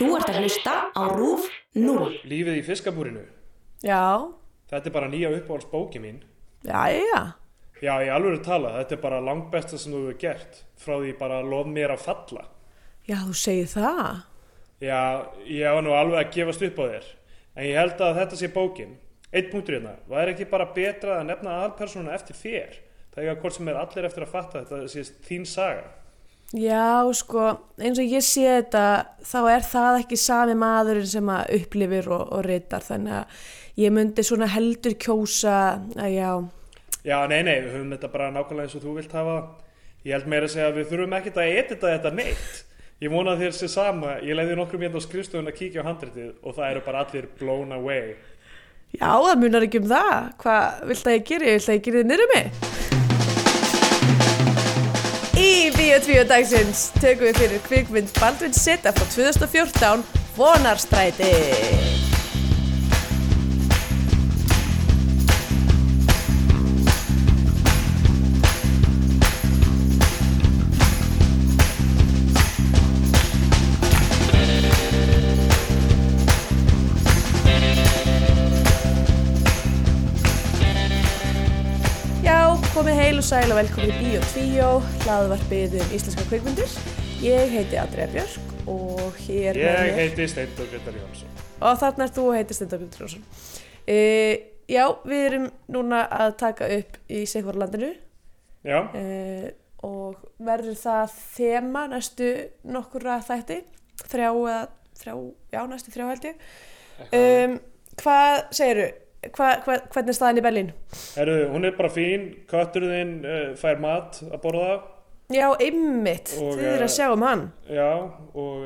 Þú ert að hlusta á RÚF 0. Lífið í fiskabúrinu. Já, Þetta er bara nýja uppáhaldsbóki mín. já, já. Já, í alveg tala, þetta er bara langbesta sem þú hefur gert. Frá því bara lof mér að falla. Já, þú segir það. Já, ég var nú alveg að gefast upp á þér. En ég held að þetta sé bókin. Eitt punktur hérna. Það er ekki bara betra að nefna aðalpersonuna eftir þér. Það er ekki að hvort sem er allir eftir að fatta þetta sé þín saga. Já, sko, eins og ég sé þetta, þá er það ekki sami maðurinn sem að upplifir og, og reytar, þannig að ég myndi svona heldur kjósa að já, Já, nei, nei, við höfum þetta bara nákvæmlega eins og þú vilt hafa. Ég held meira að segja að við þurfum ekkert að edita þetta neitt. Ég vona þér sé sama. Ég leiði nokkrum hérna á skrifstofun að kíkja á handritið og það eru bara allir blown away. já, það munar ekki um það. Hvað vilt að ég geri? Vilt að ég geri þið niður mig? Í Bíotvíu dagsins tökum við fyrir kvikmynd Baldvin Seta frá 2014, Vonarstræti. Og sæl og velkomin í Bíotvíu, hlaðvarpið um íslenska kvikmyndir. Ég heiti Andrea Björk og hér með Ég mér- heiti Steindur Grettar Jónsson. Og þarna er þú og heitir Stendur Gundur Jónsson. E, já, við erum núna að taka upp í Sigvarlandinu Já, e, og verður það þema næstu nokkura þætti, þrjá eða þrjá, já, næstu þrjá held ég. Um, hvað segiru? Hva, hva, hvernig er staðan í Berlín? Heru, hún er bara fín, kötturðinn uh, fær mat að borða. Já, ymmit, þið eru eh, að sjá um hann. Já, og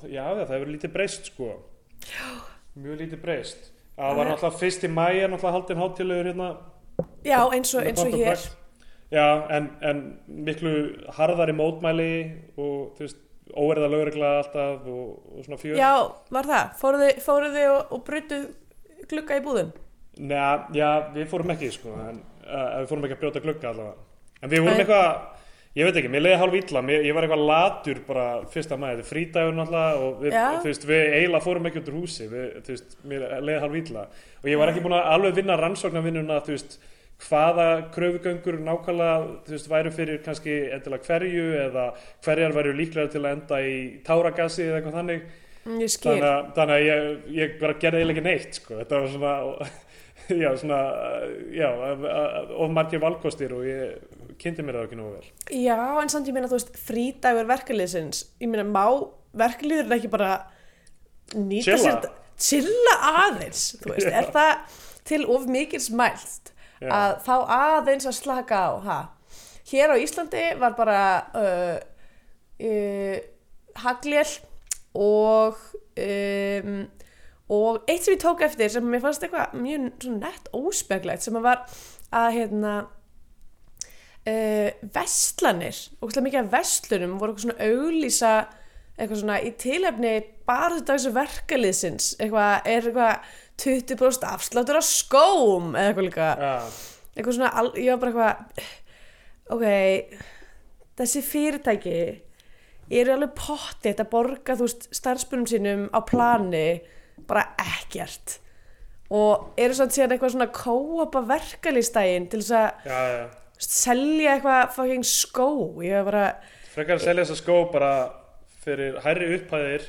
það- já, það hefur lítið breyst sko. Já. Mjög lítið breyst. Það var náttúrulega fyrst í mæja, náttúrulega haldin hátilegur hérna. Já, eins og, eins og hér. prakt. Já, en, en miklu harðari mótmæli og þú veist, óerða lögregla alltaf og, og svona fjör. Já, var það? Fóruð þið, fóruð þið og, og brutu glugga í búðum? Nei, já, við fórum ekki sko, en uh, við fórum ekki að brjóta glugga allavega. En við vorum eitthvað, ég veit ekki, mér leiði hálf illa, mér, ég var eitthvað latur bara fyrsta maður, þetta er frídagur náttúrulega og við, þú veist, við eiginlega fórum ekki út úr húsi, við, þú veist, mér leiði hálf illa. Og ég var ekki búin að alveg vinna rannsóknarvinnuna, þú veist, hvaða kröfugöngur nákvæmlega, þú veist, væru fyrir kannski endilega hverju eða hverjar væru líklega til að enda í táragassi eða eitthvað þannig. Þannig að, þannig að ég, ég bara gerði eiginlega neitt sko. þetta var svona já, svona, já, of margir valkostir og ég kynnti mér það ekki nógu vel Já, en samt ég meina, þú veist, frídagur verkefliðsins, ég meina, má verkefliður ekki bara nýta Chilla. sér chilla aðeins, þú veist, er það til of mikils mælt Já. að fá aðeins að slaka á, ha? Hér á Íslandi var bara uh, uh, haglél og um, og eitt sem ég tók eftir sem mér fannst eitthvað mjög nett óspeglegt sem var að hérna uh, vestlanir og mikið af vestlunum voru eitthvað svona auglýsa eitthvað svona í tilefni bara þessu verkaliðsins eitthvað, er eitthvað 20% afsláttur á skóm eða eitthvað líka. Já, eitthvað svona, ég var bara eitthvað ok þessi fyrirtæki eru alveg pottið að borga þú veist starfspunum sínum á plani bara ekkert. Og eru svona síðan eitthvað svona kóapa verkalýstægin til þess að já, já. selja eitthvað fucking skó. Ég var bara, frekar að selja þessa skó bara fyrir hærri upphæðir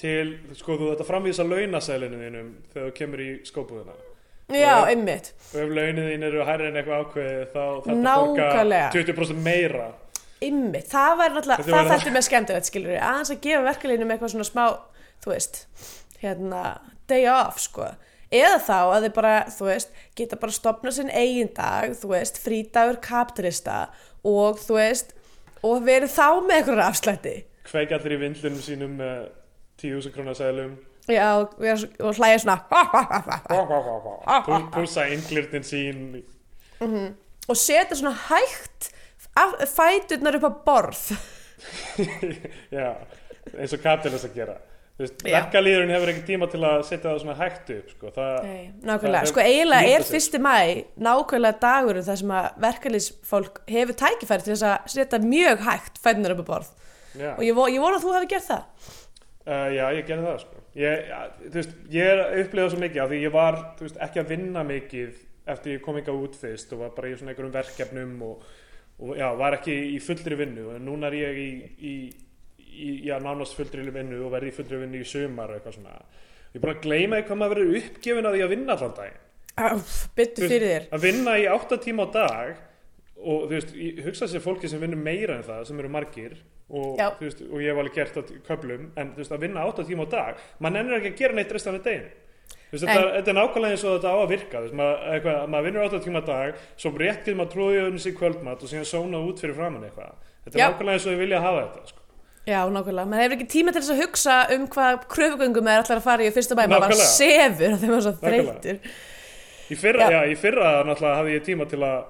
til, sko, þú þetta framvísa launasælinu þínum þegar þú kemur í skóbúðina. Já, einmitt. og ef launin þín eru hærri en eitthvað ákveðið þá þetta borga Nákvæmlega. 20% meira Einmitt, það var náttúrulega, það þætti með skemmtilegt skilur við, aðeins að gefa verkefliðnum eitthvað svona smá, þú veist, hérna, day off, sko. Eða þá að þið bara, þú veist, geta bara stopnað sinn eigin dag, þú veist, frídagur kapitalista og, þú veist, og verið þá með eitthvað afslætti. kveikja allir í vindlunum sínum með 10.000 krónar sælum Já, og, hlæja svona, púsa innglirtin sín og setja svona hægt fæturnar upp á borð. Já, eins og kapitalist að gera verkalýðurinn hefur ekki tíma til að setja það svona hægt upp sko. það, Nei, nákvæmlega, sko eiginlega er fyrsti mæ nákvæmlega dagurinn þar sem að verkalýsfólk hefur tækifæri til þess að setja mjög hægt fætunar upp á borð já. og ég, vo, ég vona að þú hefði gert það Uh, já, ég gerði það sko. ég, ja, veist, ég er að upplega svo mikið af því ég var veist, ekki að vinna mikið eftir ég kom ekki út fyrst og var bara í svona einhverjum verkefnum og, og já, var ekki í fullri vinnu. Og núna er ég í, í, í já, nánast fullri vinnu og verði í fullri vinnu í sumar og eitthvað svona. Ég er bara að gleyma því hvað maður verður uppgefin að því að vinna allan daginn. Byttu fyrir þér. að vinna í 8 tíma á dag og þú veist, ég hugsa sér fólki sem vinnur meira en það, sem eru margir og, veist, og ég hef alveg gert á köflum en þú veist, að vinna 8 tíma á dag mann ennur ekki að gera neitt restan af deginu þetta, er nákvæmlega eins og þetta á að virka maður, eitthvað, maður vinnur 8 tíma dag svo rétt getur maður tróðið öðnum sér kvöldmat og síðan sóna út fyrir framann eitthvað þetta er Já. nákvæmlega eins og ég vilja hafa þetta sko. Já, nákvæmlega, maður hefur ekki tíma til þess að hugsa um hvað kröfugöngum er allar að fara í fyrsta bæ maður Nákvæmlega. sefur þegar maður er svo þreytur í fyrra, Já. já. í fyrra náttúrulega hafði ég tíma til að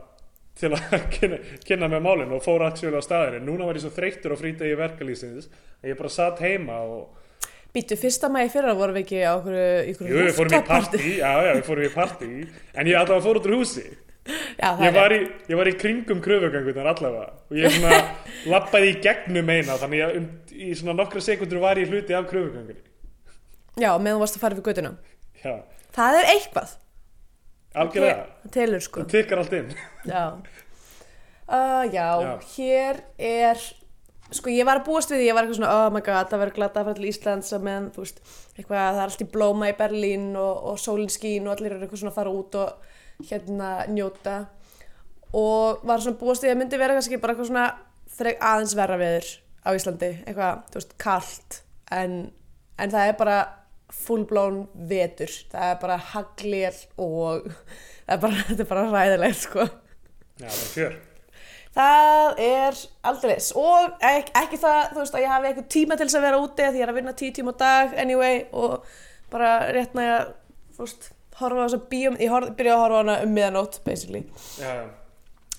til að kynna, kynna með málinn og fór aksjóðlega á staðinu núna var ég svo þreyttur á frítegi verkalýsins að ég bara satt heima og Býttu, fyrsta mæ fyrra vorum við ekki á okkur, Jú, við fórum í partí, já, já, við fórum í partí. En ég allavega fór út úr húsi. Já, Ég var í, ég var í kringum kröfugangunar allavega. Og ég svona lappaði í gegnum eina Þannig að um, í svona nokkra sekundur var ég hluti af kröfugangunni Já, meðan þú varst að fara við göttuna Já, Það er eitthvað. Algjörlega. Það telur sko. Það tikkar allt inn. Já. Uh, já, Já. hér er Sko, ég var að búast við því, ég var eitthvað svona Oh my god, það verður glata að fara til Íslands meðan, þú veist, eitthvað, það er allt í blóma í Berlín og, og sólin skín og allir eru eitthvað svona að fara út og hérna njóta. Og var svona búast við að myndi vera kannski bara eitthvað svona frek aðeins verra veður á Íslandi, eitthvað, þú veist, kalt. En, en það er bara fullblón vetur. Það er bara haglél og það er bara, þetta er bara ræðilegt sko. Já, það er fjör Það er aldrei og ek, ekki það, þú veist, að ég hafi eitthvað tíma til þess að vera úti því ég er að vinna tíu tíma á dag anyway og bara rétt næja, þú veist, horfa á þess að bíum, ég horf, byrja að horfa á hana um miðanótt, basically. Já, já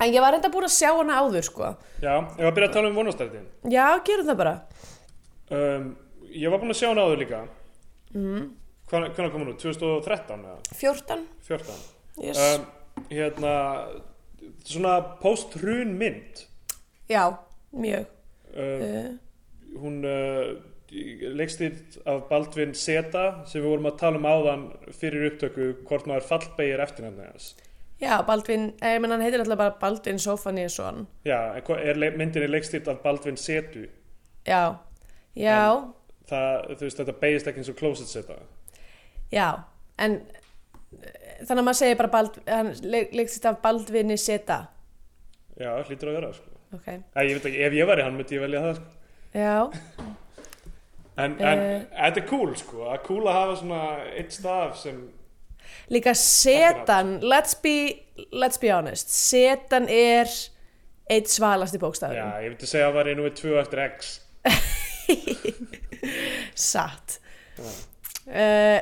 En ég var reynda búin að sjá hana áður, sko. Já, ég var að byrja að tala um vonastærdin Já, gerum það bara. um, Ég var búin að sjá hana áður líka mm. Hvernig kom hún út? 2013 eða 14, 14 yes. um, Hérna Svona post-hrun mynd. Já, mjög. Uh, hún uh, leikstýrt af Baldvin Seta sem við vorum að tala um áðan fyrir upptöku hvort maður fallbegir eftirnefni hans já, Baldvin, eh, ég menn hann heitir alltaf bara Baldvin Sofanísson. já, en er myndin er leikstýrt af Baldvin Setu Já, já, það, þú veist, þetta beigist ekki eins og Closet Seta já, en eh, þannig að maður segir bara Bald, hann leikst af Baldvini Seta. já, hlýtur að vera sko. Ok, Æ, ég ekki, ef ég væri hann myndi ég velja það sko. já. en, Eh. þetta er cool sko, að cool að hafa svona eitt staf sem Líka setan, let's be, let's be honest, setan er eitt svalasti já, bókstafur. ég myndi segja að var ég nú 2 eftir X Satt. Uh,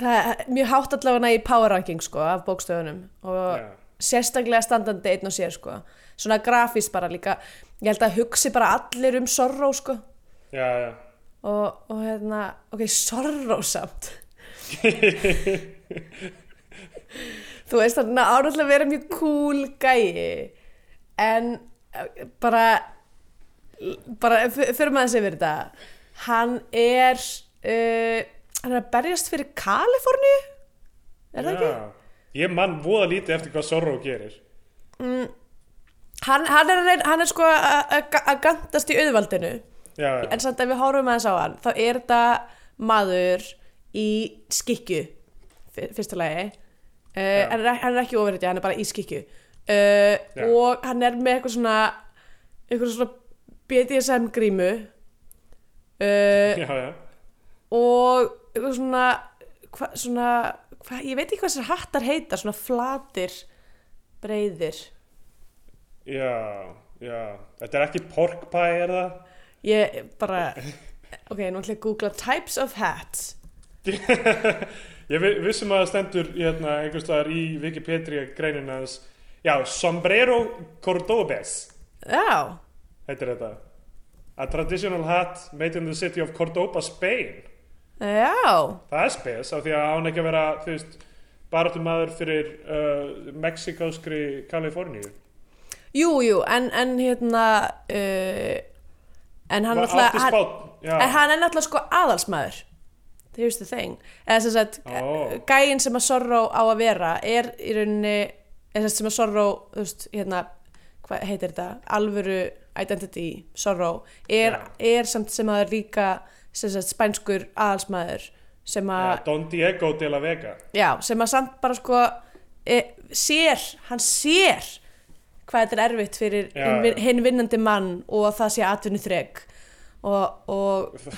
það er mjög hátt allavega í power ranking sko af bókstöfunum og já, sérstaklega standandi einn og sér sko. Svona grafískt bara líka, ég held að hugsi bara allir um Sorrow sko. Já, já. Og, og hérna, ok, Sorrow samt. Þú veist þannig að árallega vera mjög cool gæi. En eh, bara bara fyrir maður sem verið þetta. Hann er uh, hann er að berjast fyrir Kaliforníu? Er það ekki? Ég mann voða lítið eftir hvað Sorrow gerir. Hann, hann, er, að reyna- hann er sko að- gantast í auðvaldinu. Já, já, en samt að við horfum aðeins á hann þá er þetta maður í skikju fyr- fyrsta lagi. Uh, hann, er, hann er ekki ofurhetja, hann er bara í skikju uh, Já. og hann er með eitthvað svona eitthvað svona BDSM grímu. Uh, já, já. Og svona, hva, svona hva, ég veit ekki hvað þessar hattar heita svona flatir breiðir. Já, já, þetta er ekki pork pie, er það? ég bara ok, nú ætla ég að googla types of hats. Ég vi- vissum að það stendur hérna, einhvers staðar í Wikipedia greinin hans. Já, sombrero cordobes já, heitir þetta. A traditional hat made in the city of Cordoba, Spain já. Það er spes af því að án ekki að vera, þú veist baráttum maður fyrir uh, mexikóskri Kaliforníu. Jú, jú, en, en hérna uh, en hann, Var- náttúrulega- hann, já. en hann er náttúrulega sko aðalsmaður. Here's the thing. Eða sem sagt, Ó. gæinn sem að Sorrow á að vera er í rauninni eða sem að Sorrow, þú veist, hérna hvað heitir þetta, alvöru identity Sorrow, er, er samt sem að er líka sem sagt spænskur aðalsmaður sem að Já, Don Diego de la Vega. Já, sem að samt bara sko e, sér, hann sér hvað þetta er erfitt fyrir Já, hinn hinn vinnandi mann og að það sé atvinnu þreg og, og,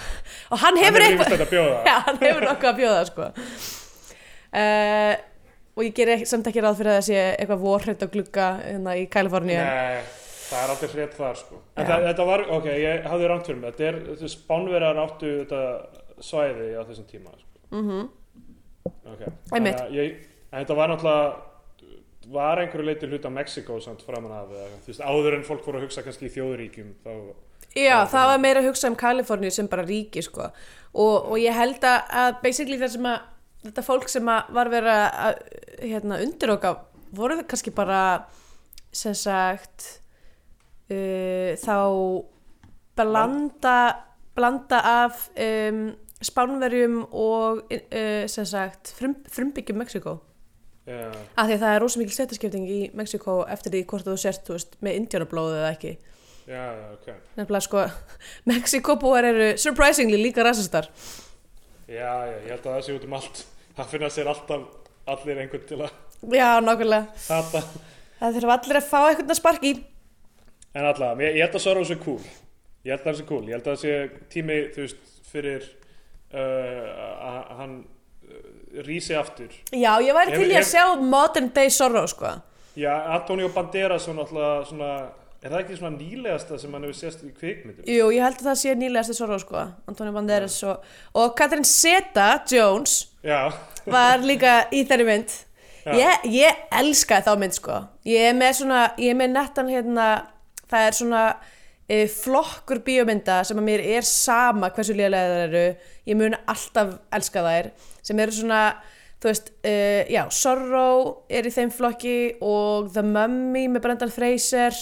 og hann hefur eitthvað já, hann hefur nokkuð að bjóða sko. uh, og ég ger samt ekki ráð fyrir að það sé eitthvað vorhætt á glugga hérna, í Kaliforníu. Nei, það er aldrei hrétt þar sko. En það, þetta var, ok, ég hafði rangt fyrir mig Þetta er, þessi spánverjar áttu þetta svæði á þessum tíma sko. mm Ok, Einmitt. að ég, en þetta var náttúrulega var einhverju leiti hlut á Mexiko samt framan af, þú veist, áður en fólk voru að hugsa kannski í þjóðuríkjum þá, Já, það var meira að hugsa um Kaliforníu sem bara ríki sko. og, og ég held að, að basically það sem að þetta fólk sem að var verið að hérna, undir okkar voru það kannski bara sem sagt uh, þá blanda blanda af um, spánverjum og uh, sem sagt frum, frumbyggjum Mexiko já, af því að það er rosa mikil stættaskipting í Mexiko eftir því hvort þú sért þú veist, með indjánablóðu eða ekki. Já, já, ok. Nefnilega sko Mexikobúar eru surprisingly líka rasistar. Já, já, ég held að það sé út um allt. Það finna sér alltaf allir einhvern til að já, nákvæmlega. Það þurfa allir að fá eitthvað að sparki En allavega, ég, ég held að Soros er cool. Ég held að það sé cool. Ég held að það sé tími, þú veist, fyrir uh, að hann uh, rísi aftur. Já, ég væri til í að sjá modern day Sorrow sko. Já, Antonio Banderas var náttúrulega svona Er það ekki svona nýlegasta sem hann hefur sést í kvikmyndum? jú, ég held að það sé nýlegasti Sorrow sko Antonio Banderas og, og Catherine Zeta-Jones Já, var líka í þeirri mynd. Ég, ég elskaði þá mynd sko. Ég er með svona, ég er með nettan hérna, það er svona e, flokkur bíómynda sem að mér er sama hversu lélega það eru. Ég mun alltaf elska þær sem eru svona, þú veist uh, já, Sorrow er í þeim flokki og The Mummy með Brendan Fraser.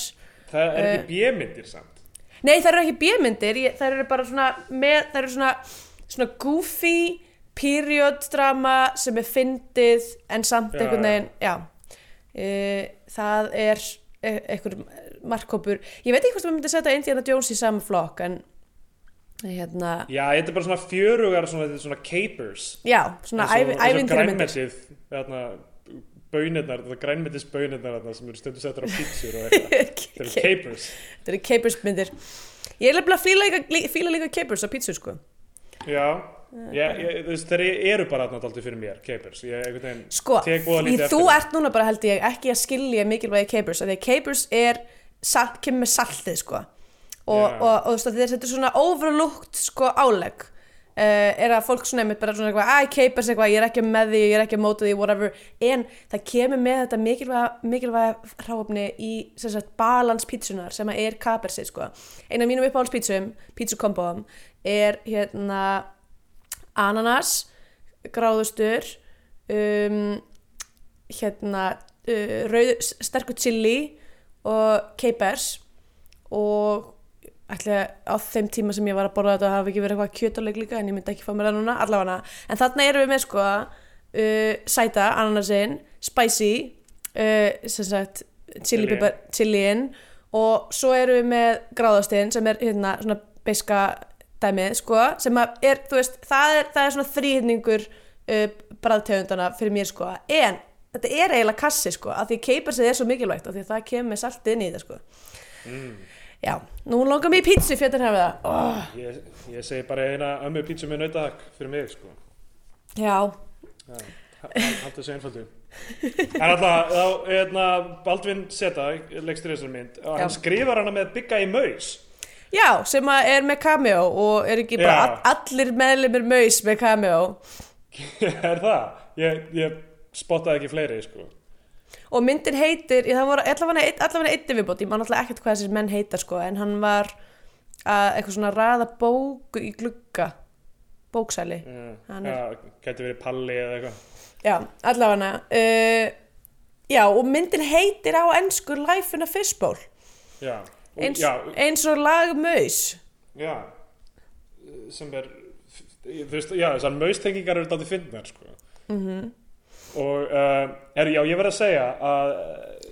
Það er ekki bjömyndir samt? Nei, það eru ekki bíómyndir, ég- þær eru bara svona með, þær eru svona, svona goofy period drama sem er fyndið en samt Já, einhvern já. veginn, já, e, það er e einhver markkópur, ég veit ekki hvort maður myndi setja Indiana Jones í sama flokk en hérna, Já, þetta er bara svona fjörugar svona, svona capers já, svona ævi, ævintýramyndir. grænmetið bönirnar, þetta grænmetis bönirnar sem eru stundu settur á pítsur og eitthvað Þetta eru capers Þetta eru capers myndir. Ég er lefnilega lí- fíla líka capers á pítsu sko. Já, ég, ég, veist, þeir eru bara dálítið fyrir mér, capers Ég Sko, þú ert núna bara held ég ekki að skilja mikilvægi capers, af því að capers er salt, kemur með saltið sko. Og, Já. og, og, að þetta er svona overlooked sko álegg. Uh, er að fólk svona einmitt bara svona eitthvað, æ, capers eitthvað, ég er ekki með því, ég er ekki að móta því, whatever, en það kemur með þetta mikilvæga, mikilvæga hráfni í sem sagt balans pítsunar sem að er capersið sko. Eina af mínum uppáhalds pítsum, pítsukombóum er hérna ananas, gráðustur um, hérna uh, sterkur chili og capers og ætla á þeim tíma sem ég var að borða þetta hafi ekki verið eitthvað kjötuleik líka en ég myndi ekki fá mér það núna, allavega. En þarna erum við með sko uh, sæta, ananasinn, spicy uh, sem sagt chili pepper, chiliin og svo erum við með gráðastinn sem er hérna svona beiska dæmið sko, sem er, þú veist það er, það er svona þrýhyrningur uh, bræðtegundana fyrir mér sko. En þetta er eiginlega kassi sko af því keiparsið er svo mikilvægt af því að það kemur saltið inn í þetta sko Mm. já, nú langar mér í pítsu fjöldin hefur það oh, ég, ég segi bara eina ömmu pítsu með nautahak fyrir mig sko. já, Haldur þessu einfaldu En alltaf, þá, hérna, Baldvin Seta, leikstur þessar mynd og Já. hann skrifar hana með bygga í maus já, sem að er með cameo og er ekki bara Já. all, allir meðlimir maus með cameo Er það? Ég, ég spottaði ekki fleiri, sko. Og myndin heitir, ég, það voru allavega einn viðbót, ég man alltaf ekkert hvað þessir menn heita sko, en hann var að eitthvað svona raða bóku í glugga bóksæli Hann Já, gæti verið palli eða eitthvað. Já, allavega uh, já, og myndin heitir á ennsku Life in a Fishbowl. Já, og, eins, já, eins og lag maus já sem er þú veist, já, þessar maustengingar eru dátti fyndnar sko. mm og uh, er, já, ég verð að segja að uh,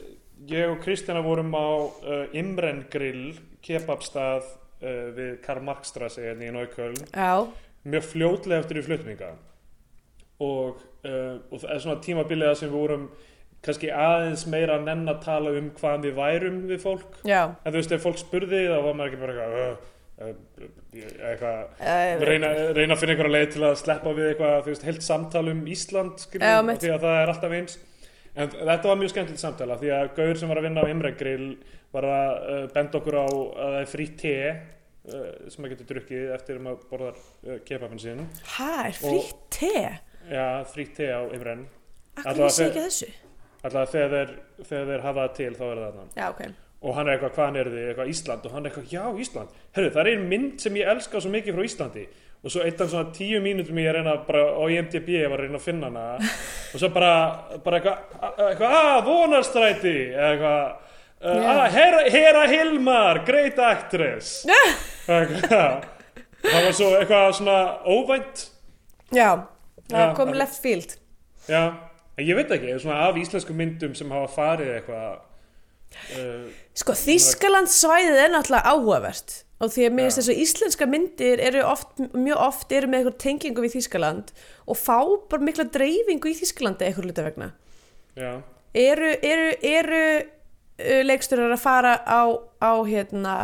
ég og Kristjana vorum á uh, Imren Grill kebabstað uh, við Karl Marx strassi hérna í Náuköln Já, mjög fljótlega eftir í flutninga. Og, og það er svona tímabiliða sem við vorum kannski aðeins meira að nenn að tala um hvað við værum við fólk. Já. En þú veist, ef fólk spurði þá var maður ekki bara eitthvað eitthvað reyna, reyna að finna einhverja leið til að sleppa við eitthvað, þú veist, heilt samtal um Ísland mitt. því að það er alltaf eins en þetta var mjög skemmtilegt samtala því að Gaur sem var að vinna á Imregrill var að uh, benda okkur á að það er frí te uh, sem maður getur drukkið eftir að maður borðar uh, kebabin sinn Hæ, er frýtt te? já, frí te á Imren Akkur vissi ekki þessu? alltaf þegar þeir, hafa það til þá er það þarna Já, ok og hann er eitthvað, hvaðan eru þið, eitthvað Ísland? Og hann er eitthvað, já Ísland, herru það er ein mynd sem ég elska svo mikið frá Íslandi. Og svo eitt af svona tíu mínútum ég er reyna bara á IMDb ég var að reyna að finna hana. Og svo bara, bara eitthvað, eitthvað að, vonarstræti! Eða eitthvað uh, Já. að, Hera, Hera Hilmar great actress! Eitthvað. Það var svo eitthvað svona óvænt. Já, það kom left field. Já, ég veit ekki, svona af íslensku myndum sem hafa farið eitthvað uh, Sko, Þískaland svæðið er náttúrulega áhugavert og því að mér finnst þess að íslenska myndir eru oft, mjög oft eru með eitthvað tengingu við Þískaland og fá bara mikla dreifingu í Þískalandi eitthvað hluta vegna. Já, eru, eru, eru uh, leiksturar að fara á, á hérna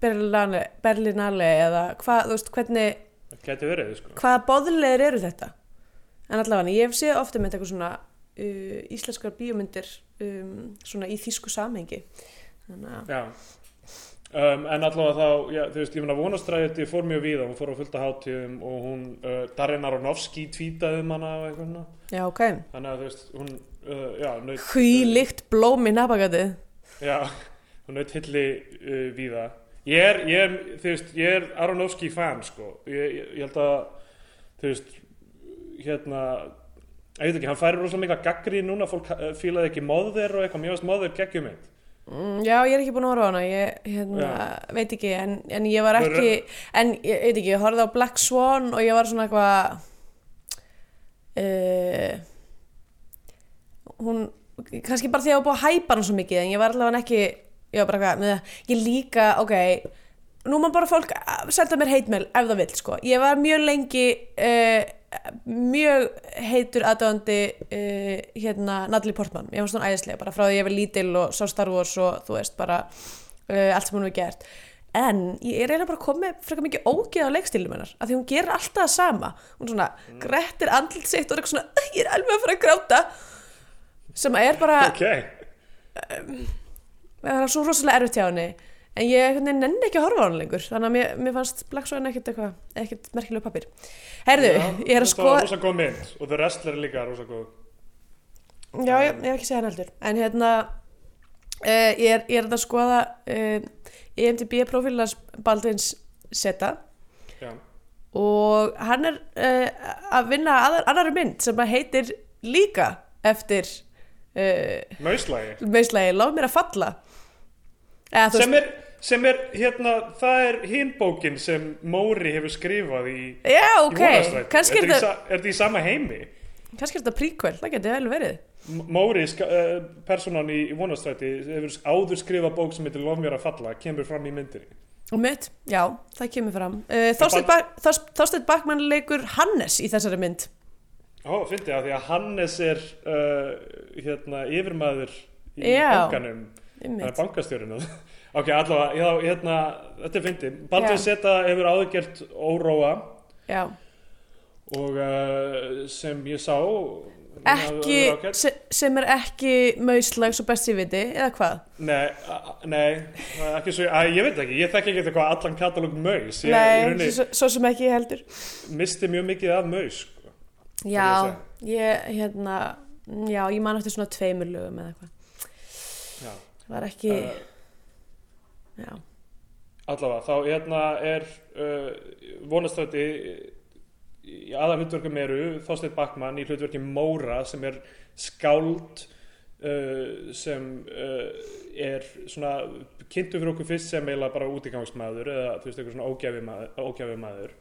Berlinale, Berlinale eða hvað, þú veist, hvernig verið sko. hvaða boðleir eru þetta? En allavega, ég hef séð ofta með eitthvað svona uh, íslenskar bíómyndir um, svona í þýsku samhengi. Þannig að Já. Um, En allavega þá, já, þú veist, ég meina vonastræði fór mjög víða, hún fór á fullta hátíðum og hún, uh, Darren Aronofsky tvítaði um hana og eitthvað já, ok, Þannig að þú veist, hún, uh, já, naut hvílikt blóm í nabagatið Já, hún naut hilli uh, víða. Ég er, ég er, þú veist, ég er Aronofsky fan, sko. Ég, ég, ég held að, þú veist, hérna ég veit ekki, hann færi rosalega mikið gaggri núna fólk uh, fílaði ekki móðir og eitthvað, mér varst móðir geggjum mynd. Mm, já, ég er ekki búin að horfa á hana ég hérna, veit ekki, en, en ég var ekki en ég veit ekki, ég horfði á Black Swan og ég var svona eitthvað uh, hún kannski bara því að ég var búin að hæpa hann svo mikið en ég var allavega ekki ég var bara eitthvað, með, ég líka, ok nú má bara fólk senda mér heitmeil ef það vill, sko. Ég var mjög lengi uh, mjög heitur aðdöðandi uh, hérna Natalie Portman, ég var svona æðislega bara frá því ég var lítil og sá Star Wars og þú veist bara uh, allt sem hún hefur gert. En ég er eiginlega bara komið frekar mikið ógeð á leikstílum hennar af því hún gerir alltaf það sama. Hún svona grettir andlit sitt og er eitthvað svona "Æ, ég er alveg að fara að gráta. Sem er bara Ok, það er svo rosalega erfitt hjá henni en ég nenni ekki að horfa á hann lengur þannig að mér, mér fannst Black Swan ekkert eitthvað ekkert merkilegu pappir herðu, Já, ég er að þetta skoða var rosa góð mynd og The Wrestler er líka rosa góð. Já, ég, ég hef ekki segja hann heldur. En hérna uh, ég, er, ég er að skoða uh, EMDB profílans Baldvins Seta Já, og hann er uh, að vinna aðar, annari mynd sem að heitir líka eftir Mauslægi meðslagi Láð mér að falla. Eða, sem er, sem er, hérna, það er hinn bókin sem Móri hefur skrifað í, Já, ok, kannski er þetta er þetta í sama heimi? Kannski er þetta prequel, það getur vel verið. M- Móri, uh, personan í, í vonastræti hefur áður skrifað bók sem heitir Lof mér að falla, kemur fram í myndinni. Og mitt, já, það kemur fram. Uh, Þorsteinn Bald- Bak, Þors- Þorsteinn Bakmann leikur Hannes í þessari mynd. Ó, fyndi það, því að Hannes er uh, hérna, yfirmaður í Já. bankanum. Það er bankastjórinu ok, allavega, já, hérna, þetta er fyndi Baldur. Seta hefur áðurgert óróa Já, og uh, sem ég sá ekki, se, sem er ekki mauslag svo best ég viti, eða hvað? Nei, nei, svo, að, ég veit ekki, ég þekki ekki eitthvað allan katalóg maus, ég Nei, rauninni svo, svo sem ekki heldur misti mjög mikið af maus, sko. Já, ég ég, hérna Já, ég man eftir svona tveimur lögum eða eitthvað Já. Það var ekki, Uh, já. Allavega, þá hérna er uh, vonastræti í aðal hlutverkum eru Þorsteinn Bakmann í hlutverki Móra sem er skáld uh, sem uh, er svona kynntu fyrir okkur fyrst sem eiginlega bara útigangsmaður eða þú veist eitthvað svona ógæfi maður, maður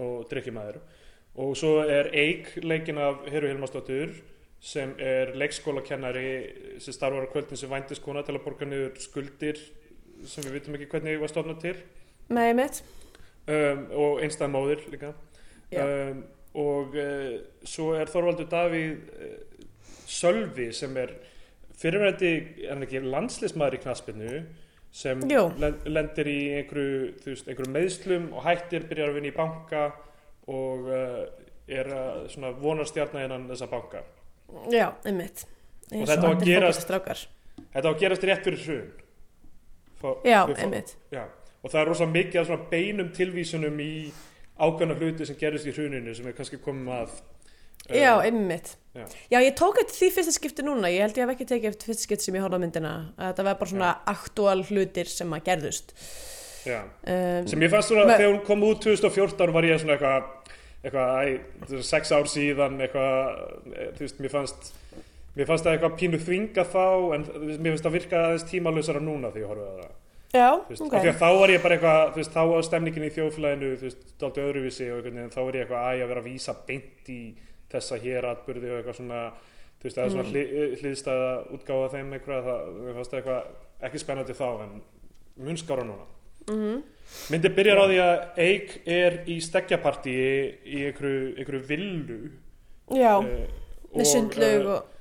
og drykkimaður og svo er Eik leikinn af Heru Hilmarsdóttur sem er leikskólakennari sem starfar á kvöldin sem vændiskona til að borga niður skuldir sem við vitum ekki hvernig var stofnað til. Nei, mitt. um, og einstæð móðir líka. Um, og uh, svo er Þorvaldur Davíð uh, Sölvi sem er er ekki landslismæður í knaspinu sem len- lendir í einhverju, veist, einhverju meðslum og hættir, byrjar að vinna í banka og uh, er uh, svona vonarstjarnar innan þessa banka. Já, einmitt. Eins þetta á að gerast- þetta á að gerast rétt fyrir Fá- Já, einmitt. Já, og það er rosa mikið af svona beinum tilvísunum í ákveðna hluti sem gerist í hruninu sem er kannski komum að uh, Já, einmitt. Já. Já, ég tók eftir því fyrsta skipti núna, ég held ég hef ekki tekið eftir fyrsta skipti sem ég horfði á myndina, að þetta var bara svona aktúal hlutir sem að gerðust. já. Um, sem ég fannst svona, þegar hún kom út 2014 var ég svona eitthvað eitthvað, sex ár síðan eitthvað, eh, þú veist, mér fannst mér fannst það eitthvað pínu þvinga þá en mér finnst það virka aðeins tímalösara núna þegar ég horfði á það já, veist, ok. af því að þá var ég bara eitthvað, veist, þá var stemningin í veist, dálítið öðruvísi og veginn, þá var ég eitthvað að ég að vera að vísa beint í þessa hér atbyrði og eitthvað svona, þú veist, það er svona Mm. hlið, hliðstæða útgáfa þeim eitthvað, það, fannst eitthvað ekki spennandi þá, en mun skára núna. Mm Myndi byrjar á því að Eik er í steggjapartíi í einhverju, einhverju villu. Já, eh, með sundlaug eh, og...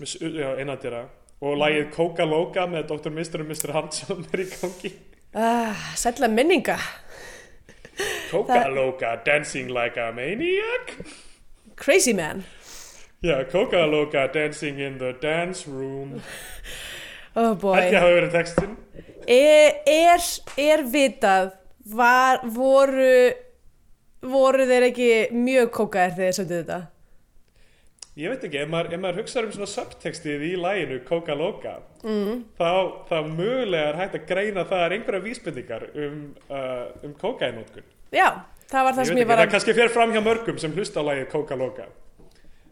einandira. Og lagið Coca Loca með Dr. Mr. og Mr. Hansson er í gangi. Uh, Sætla minninga. Coca Loca dancing like a maniac. Crazy man. Já, Coca Loca dancing in the dance room. Oh boy. Ekki hafa verið textin. Er, er, er vitað, var, voru, voru þeir ekki mjög kókaðir þegar þeir söndu þetta? Ég veit ekki, ef maður, ef maður hugsaður um svona subtextið í læginu Coca Loca, mm. þá, þá mögulega er hægt að greina það er einhverja vísbendingar um, uh, um kókainótkun. Já, það var það Ég sem ég ekki, var það að... kannski fer fram hjá mörgum sem hlusta á lægið Coca Loca.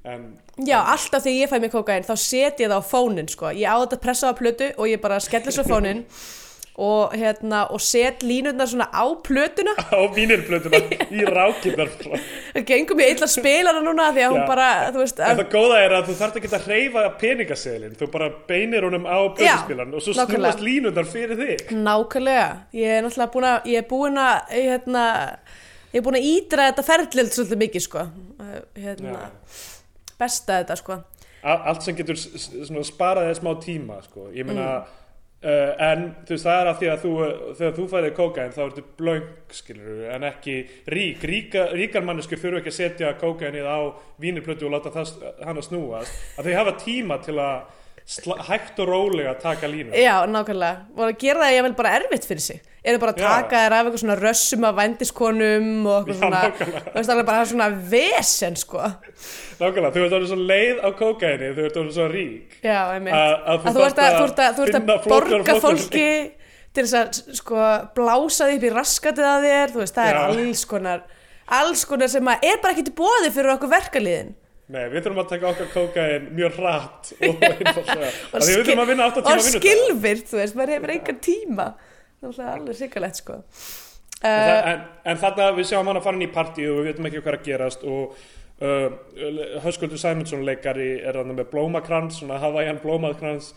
En, Já, alltaf þegar ég fæ mér kókain þá set ég það á fónin sko. Ég á þetta pressa á plötu og ég bara skellir svo fónin og, hérna, og set línurnar svona á plötuna. á vínirblötuna í rákindar. Það gengum ég illa að spila hana núna því að hún bara, veist, En það góða er að þú þarft ekki að hreyfa peningaseðlin, þú bara beinir honum á plötuspilan og svo snúast línundar fyrir þig. nákvæmlega. Ég er náttúrulega búin að, ég er búin að, hérna, ég er búin að ídra þetta ferðlild svolítið mikið sko. Uh, Hérna, besta þetta sko. Allt sem getur s- s- svona, sparað þér smá tíma sko. ég meina uh, en þú veist það er að því að þú þegar þú fæðir kókain þá ertu blöng skilur en ekki rík. Ríka, ríkar mannesku þurfu ekki að setja kókainið á vínirplötu og láta það, hann að snúast. Að þau hafa tíma til að hægt og rólega taka línu Já, nákvæmlega. Og að gera það ég vel bara erfitt fyrir sig. Eru bara að taka þér af eitthvað svona rössum af vændiskonum og eitthvað svona, þú veist alveg bara svona vesen, sko. nákvæmlega, þú ert orðin svo leið á kókaini þú ert orðin svo rík Já. Að- að þú Að ert að, að að, að borga fólki til þess að, sko, blása því upp í raskatið að þér, þú veist, það er Já. alls konar, alls konar sem að er bara ekki til bóði fyrir okkur verkaliðin. Nei, við þurfum að taka okkar kókain mjög hratt og Og að við þurfum að vinna 8 tíma og skilvirt, þú veist, maður hefur engan tíma. Það er alveg sikalegt, sko. En, Uh, það- en, en þarna við sjáum hann að fara inn í partíu og við veitum ekki hvað er að gerast og uh, Höskuldur Sæmundsson leikari er hann með blómakrans, svona Hawaiian blómakrans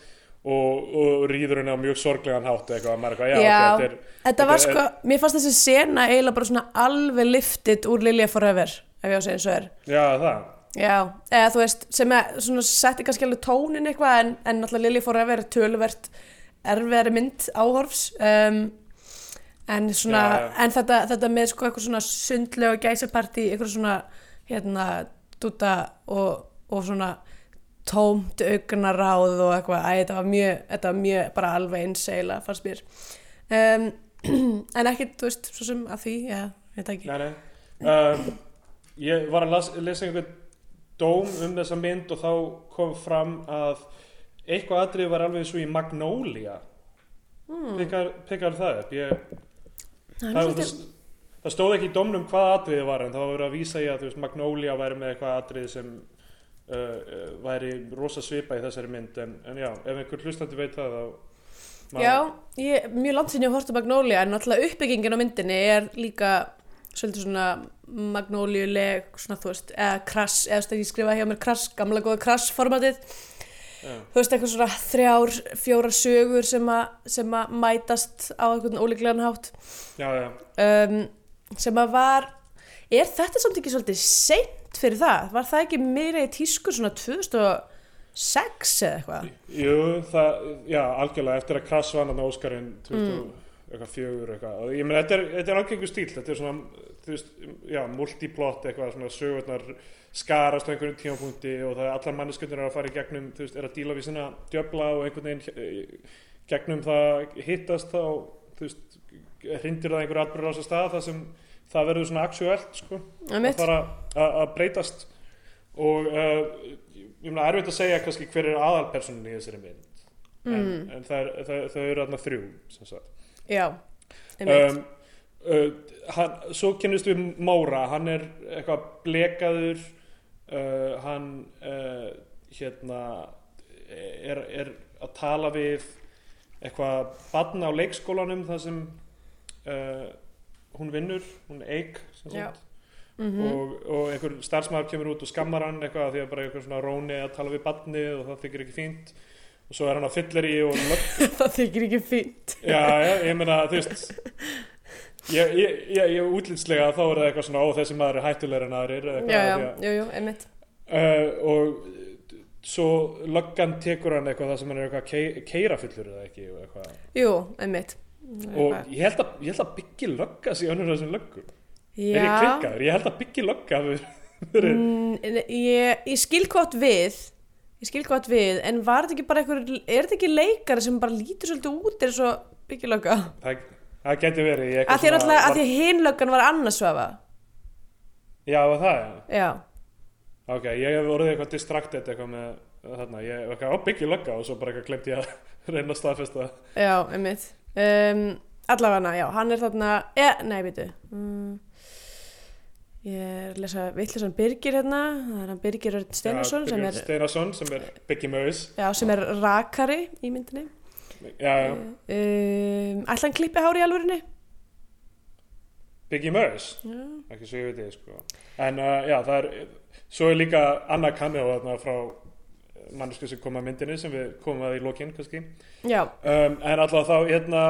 og, og rýður henni á mjög sorglegan hátt eitthvað, maður er eitthvað, já, Já, ok, þetta er þetta var er- sko, mér fannst þessi sena eiginlega bara svona alveg liftið úr Lilja Forever, ef ég á að segja eins og er. Já, það, Já, eða þú veist, sem er svona setti kannski alveg tónin eitthvað en, en náttúrulega Lilja Forever er töluvert erfiðari mynd áhorfs um, en svona, Já, já. en þetta, þetta með sko eitthvað svona sundlega gæsapartí, eitthvað svona hérna, dúta og, og svona tómt augnaráð og eitthvað, æ, þetta var mjög, þetta var mjög bara alveg eins eiginlega, fannst mér. Um, en ekki, þú veist, svo sem að því, já, veit ekki. Nei, nei. Um, Ég var að las, lesa einhvern dóm um þessa mynd og þá kom fram að eitthvað atrið var alveg svo í Magnolia Hmm. Pikkar, pikkar það upp ég, Það það, það, það stóð ekki í dómnum hvað atriði var en það var að vísa í að veist, Magnolia væri með eitthvað atriði sem uh, væri rosa svipa í þessari mynd en, en já, ef einhver hlustandi veit það þá má- Já, ég, mjög langt sinni að horta Magnolia en náttúrulega uppbyggingin á myndinni er líka svolítið svona magnóliuleg, svona þú veist, eða krass, eða þú veist, ég skrifa hjá mér krass, gamla góða krass formatið, já, þú veist, eitthvað svona þrjár, fjórar sögur sem, a, sem að mætast á einhvern ólíklegan hátt já, já, um, sem að var, er þetta samt ekki svolítið seint fyrir það? Var það ekki meira í tískur svona 2006 eða eitthvað? jú, það já, algjörlega, eftir að Krass vann hann Óskarinn 20 eitthvað fjögur eitthvað, ég meina, þetta er, þetta er algengur stíl, þetta er svona, þú veist já, multiplot, eitthvað svona sögurnar skarast á einhverjum tímapunkti og það er allar manneskundir að fara í gegnum þú veist, er að díla við sinna djöfla og einhvern veginn eh, gegnum það hittast þá, þú veist hrindir það einhverju atbyrður á þess stað þar sem það verður svona aktuelt sko, að fara að breytast. Og uh, ég meina erfitt að segja kannski hver er aðalpersonin í þessari mynd. En, Mm. en það, það, það eru Já, um, uh, hann, svo kynnist við Móra hann er eitthvað blekaður uh, hann uh, hérna er, er að tala við eitthvað badna á leikskólanum þar sem uh, hún vinnur, hún eik sem Já. sagt Mhm. og, og einhver starfsmæður kemur út og skammar hann eitthvað því að bara einhver svona róni að tala við badni og það þykir ekki fínt og svo er hann að fyllir í og það þykir ekki fínt. Já, já, ég meina, þú veist ég, ég, ég, ég útlýtslega þá er það eitthvað svona, ó, þessi maður er hættulegur en aðrir Já, já, að- jú, jú, einmitt. uh, og svo löggan tekur hann eitthvað það sem hann er eitthvað kei, keirafullur eða ekki eitthvað. Jú, einmitt. og ég held að, að byggi lögga sig önnur þessum löggum er ég Já, klikkaður, ég held að byggi verið mm, ég, ég skil hvort við, ég skil hvort við, en var þetta ekki bara einhver, er þetta ekki leikari sem bara lítur svolítið út eins og byggjulögga? það, það geti verið Að eitthvað því að var, því að hinlöggan var annarsvafa. já, var það, já Já, ok, ég hef orðið eitthvað distracted eitthvað með þarna, ég hef eitthvað á byggi lögga og svo bara eitthvað glemt ég að reyna að staðfesta það já, einmitt. Um, allavega, já, hann er þarna, e, nei, veitu, um, ég er að lesa vittlisann Birgir hérna, það er hann Birgir Örn Steinarsson sem er, Steinarsson sem er Biggie Mouse já, sem er rakari í myndinni. já, já, Um, ætla hann klippi hári í alvörinni? Biggie Mouse Já. ekki svo ég veit ég sko. En uh, já það er svo er líka annað cameo þarna frá mannesku sem kom að myndinni sem við komum að í lokinn kannski. Já, um, en alltaf þá hérna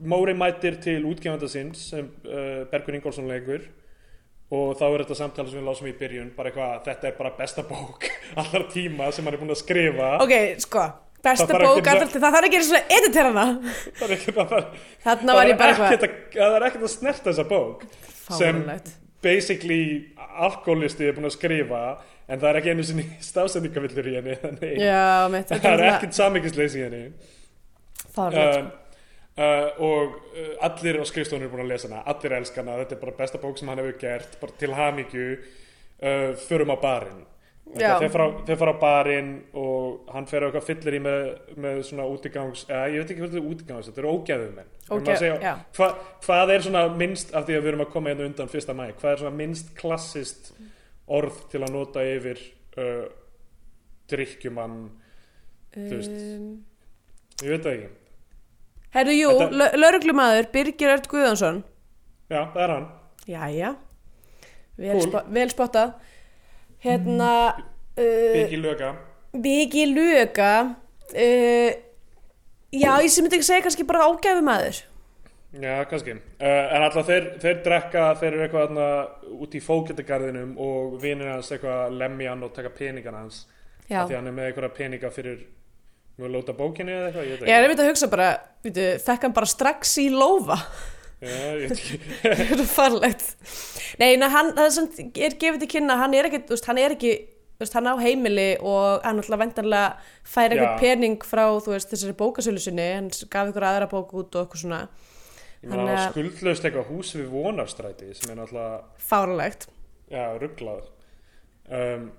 Móri mætir til útgefanda sinns sem uh, Bergur Ingólfsson leikur og þá er þetta samtala sem við lásum í byrjun bara eitthvað, þetta er bara besta bók allar tíma sem hann er búin að skrifa ok, sko, besta Það bók að- alltaf, það þarf ekki að svona editor hana. það er ekkert að það er ekkert að, það er ekkert að snerta þessa bók sem fáránlegt. basically alkoholisti er búin að skrifa en það er ekki einu sinni stafsendingavillur í henni Já, það er ekkert samvikisleis í henni fáránlegt. um, uh, og uh, allir á skrifstofunum er búin að lesa hana. Allir elska hana, þetta er bara besta bók sem hann hefur gert til hamingju. Uh, förum á barinn. Þeir fara, fara á barinn og hann fer á eitthvað fyllir í með, með svona útigangs eða ég veit ekki hvað þetta er útigangs, þetta er Ógeð- segja, já. hva, hvað er svona minnst af því að við erum að koma hérna undan fyrsta mæ hvað er svona minnst klassist orð til að nota yfir drikkjumann þú veist. Um, ég veit það ekki, Herru, jú, Þetta- lauruglumadur Birgir Örd Guðjónsson. Já það er hann. Jæja Vel, Cool. spo vel spottað. Hérna uh, Biggie Löga Biggi Luga uh, Já, ég sem myndi ekki segja kannski bara ágæfumæður Já, kannski. Uh, en alltaf þeir, þeir drekka, þeir eru eitthvað þarna út í fókjöldagarðinum og vinir hans eitthvað að lemja hann og taka peningana hans. Já, Því hann er með eitthvað peninga fyrir mjög lóta bókinni eða eitthvað, ég veit ég er einmitt að hugsa bara Fekk hann bara strax í lófa? Já, ég veit ekki. Það er farlegt. Nei, na, hann, það samt, er gefið til kynna Hann er ekki, þú veist, hann er ekki þú veist, hann á heimili og hann alltaf vendarlega fær eitthvað pening frá þú veist, þessari bókasölu sinni. Hann gaf ykkur aðra bók út og eitthvað svona. Ég meina Hann skuldlaust eitthvað hús við vonarstræti sem er náttúrulega, fárlegt já, rugglað. Um,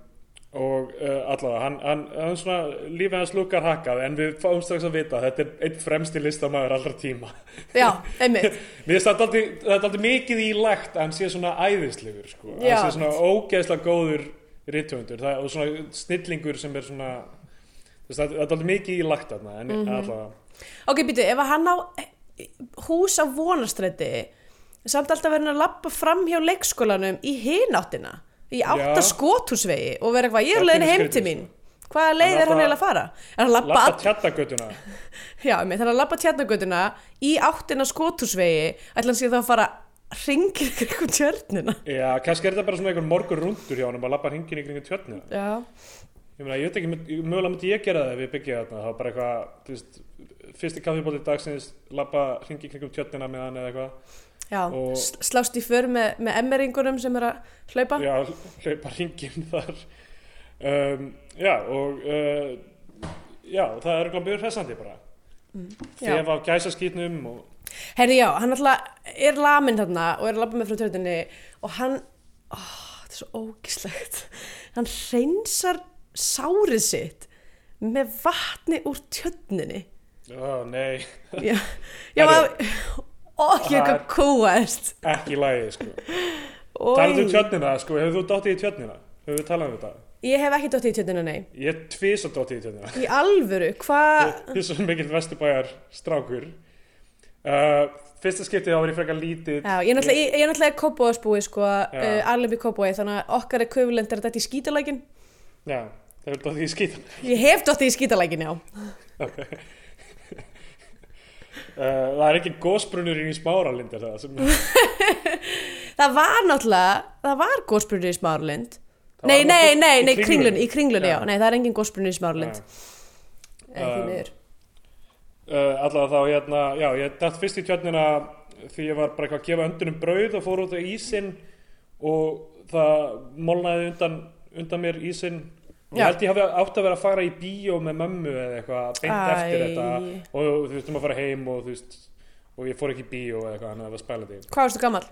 og uh, allavega, hann, hann, hann svona, lífið hans lukkar hakkað en við fáum strax að vita að þetta er einn fremsti listamæður allra tíma. Já, einmitt þetta þetta er aldrei mikið í lagt að hann sé svona æðislegur sko. Hann sé svona ógeðslega góður rithöfundur það, og svona snillingur sem er svona það er alveg mikið í lagt þarna en Mhm. allavega Ok, býtu, ef að hann á hús á vonastræti samt alltaf verið að lappa fram hjá leikskólanum í hináttina í átta Já. skothúsvegi og vera eitthvað, ég er leiðin heim til mín. sko. hvaða leið er hann eiginlega að fara? Er lappa, tjallagötuna Já, þannig að lappa tjarnagötuna í áttina skothúsvegi. Ætla hann sé þá að fara ringir kringum tjörnina? Já, kannski er þetta bara svona einhver morgur rundur hjá hann að lappa hringin í kringum tjörnina. Já, ég meina, ég veit ekki, mögulega myndi ég gera það ef ég byggja þarna, það var bara eitthvað fyrsti kaffibóti dagsins lappa hringi kringum tjörnina með hann eða eitthvað slást í för með, með emmeringunum sem er að hlaupa já, hlaupa hringin þar um, já, og uh, já, það er eitthvað mjög hressandi bara Já. þegar af gæsaskýtnum og Herri já, hann alltaf er lamin þarna og er að labba með frá tjörninni og hann, ó, þetta er svo ógislegt, hann reynsar sárið sitt með vatni úr tjörninni. ó, nei, Já, já, Herri. Ó, ekki eitthvað kúast. ekki í lagi sko. Oj. talað um tjörnina, sko, hefur þú dottið í tjörnina hefur við talað um þetta Ég hef ekki dottið í tjörnina, nei. ég er tvís að dottið í tjörnina Í alvöru, hvað, Þið er svo mikill vesturbæjar strákur uh, Fyrsta skiptið þá var ég frekar lítið já, ég er náttúrulega, ég, ég náttúrulega kópóðsbúi, sko, uh, alveg í kópói, þannig að okkar er kvöfulend er þetta í skítalækin. Já, það er dottið í skítan Ég hef dottið í skítalækin, já. uh, Það er ekki gósbrunur í smáralind er það sem Það var náttúrulega, það var gósbrunni í Smáralind. Nei, nei, nei, í nei, Kringlunni. kringlunni, í kringlunni, já. Já. Nei, það er engin gósbrunni í Smáralind. Uh, Ekki miður. uh, Allavega þá hérna Já, ég dætt fyrst í tjörnina Því ég var bara eitthvað að gefa öndunum brauð Og fór út á ísinn Og það molnaði undan, undan mér ísinn Ég held ég hafi átt að vera að fara í bíó með mömmu eða eitthvað beint eftir þetta. Og þú veistum að fara heim og þú veist og ég fór ekki í bíó eða eitthvað hann að það var spælandi Hvað varstu gammal?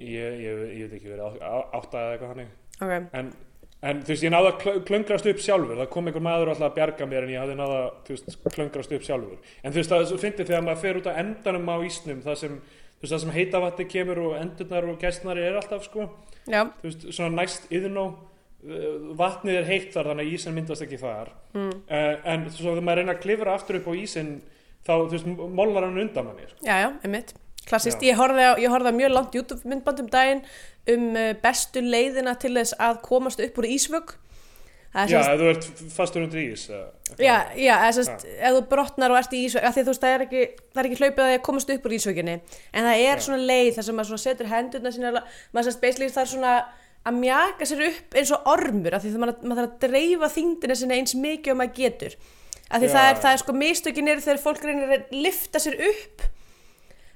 ég, ég, ég veit ekki verið á- á- átta eða eitthvað hannig Ok. en, en þú veist ég náði að klö- klöngrast upp sjálfur. Það kom einhver maður alltaf að bjarga mér en ég hafði náði að þú veist, klöngrast upp sjálfur. En þú veist það fyndið þegar maður fer út á endanum á ísnum það sem, þú veist, það sem heita vatni kemur og endurnar og gæstnar er alltaf sko. Já. þú veist, svona næst yðnó vatnið er heitt þar þannig að ísinn myndast ekki þar Mm. uh, en svo þegar maður reyna að klifra aftur upp á ísinn þá, þú veist, molnar hann undan manni sko. Já, já, einmitt. Klassist, ég horfði á, ég horfði á mjög langt YouTube myndband um daginn um uh, bestu leiðina til þess að komast upp úr ísvögg. Það já, semst- ef þú ert fastur undir ís eða, Já, já, sérst, ef þú brotnar og ert í ísvögg, af því þú veist, það er ekki, það er ekki hlaupið að því að komast upp úr ísvögginni, en það er Já. svona leið þar sem maður svona setur hendurna sína, maður sérst, basically þarf svona að mjaka sér upp eins og ormur, af því að maður, maður þarf að dreifa þingdina sinna eins mikið og maður getur. Af því Já. það er, það er sko mistökin eru þegar fólk reynir að lifta sér upp,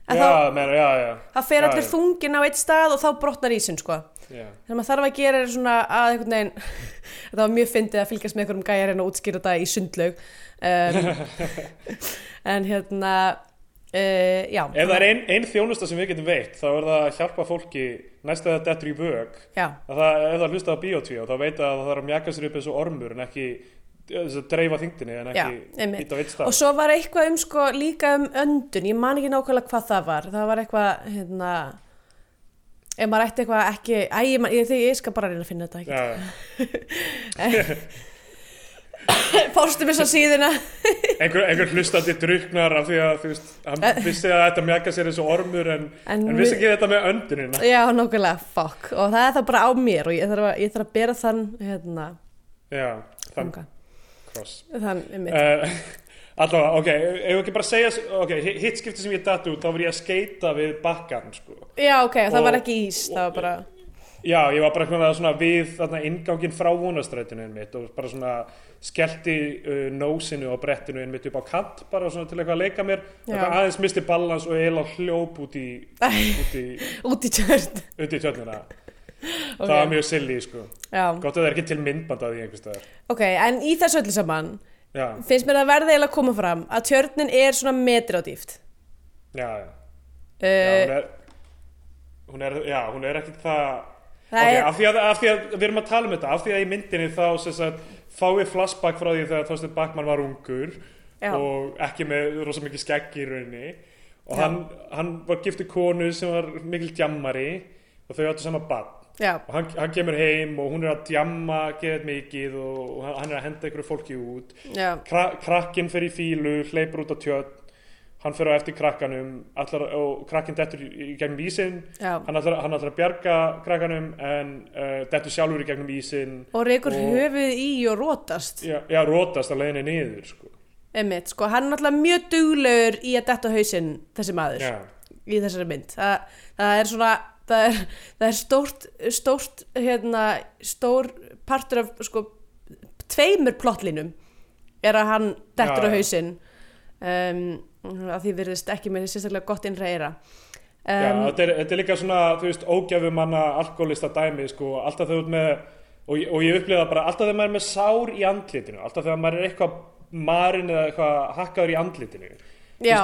að já, þá, meina, já, það fer allir þungin á eitt stað og þá brotnar ísinn, sko. Það sem maður þarf að gera er svona að einhvern veginn, þetta var mjög fyndið að fylgjast með einhverjum gæjar en að útskýra þetta í sundlaug. Um, en hérna, uh, já. ef það er ein, ein þjónusta sem við getum veitt þá er það að hjálpa fólki næst að það dettur í vög Já, ef það hlusta á biotví og þá veit að það þarf að mjaka sér upp eins og ormur en ekki að dreifa þingdinni en Já, ekki á eitt stað og svo var eitthvað um sko líka um öndun, ég man ekki nákvæmlega hvað það var. Það var eitthvað, hérna, ef maður ætti eitthvað ekki, æ, ég, man- ég, ég skal bara reyna að finna þetta ekki. Já, Fórstu mér svo síðuna. einhver, einhver hlustandi druknar af því að þú veist, hann Eh. vissi að þetta mjaka sér eins og ormur en, En en, vissi ekki þetta með öndunina Já, nákvæmlega, fuck. Og það er það bara á mér og ég þarf að, ég þarf að bera þann, hérna, Já, þann kross Þann, einmitt. uh, Allavega, ok, ef við ekki bara segja ok, hitt skipti sem ég datt út þá var ég að skeita við bakkan sko. Já, ok, það og- var ekki ís, það var bara, Já, ég var bara svona, svona við þarna ingangin frá vonastrætinu mitt og bara svona skellti uh, nósinu á brettinu mitt upp á kant bara svona til eitthvað að leika mér Já. aðeins misti balans og eiginlega hljóp út í út í, út í tjörn. út í tjörnina Ok. það var mjög silly sko Já, gott að það er ekki til myndband að því einhvers staðar ok, en í þessu öllu saman já, finnst mér að verða eiginlega að koma fram að tjörnin er svona metri á dýft. já, já, já Uh, hún er hún er, já, hún er ekki það það ok, er, af því, að, af því að við erum að tala um þetta af því að í myndinni þá sagt, fáið flashback frá því þegar Þorstein Bakman var ungur Já. og ekki með rosa mikið skegg í rauninni. Og hann, hann var giftur konu sem var mikil djammari og þau áttu sama barn. Já, og hann, hann kemur heim og hún er að djamma geðið mikið og, og hann er að henda einhverju fólki út. Kra krakkinn fer í fílu, hleypur út á tjöld hann fer á eftir krakkanum allar, og krakkinn dettur í, gegnum ísinn já. hann ætlar, að bjarga krakkanum en uh, dettur sjálfur í gegnum ísinn Og reykur höfuð í og rótast. já, já, rótast að leiðinni niður sko. Einmitt, sko, hann er náttúrulega mjög duglegur í að detta hausinn, þessi maður, já, í þessari mynd. Það, það er svona, það er, það er stórt, stórt, hérna, stór partur af, sko, tveimur plottlinum er að hann dettur Já, á hausinn. Um, að því virðist ekki með sérstaklega gott innra eira. já Um, þetta, er, þetta er líka svona þú veist, ógæfumanna alkoholista dæmi sko, alltaf þú ert með og, og ég upplifa bara alltaf þegar maður er með sár í andlitinu alltaf þegar maður er eitthvað marinn eða eitthvað hakkaður í andlitinu já,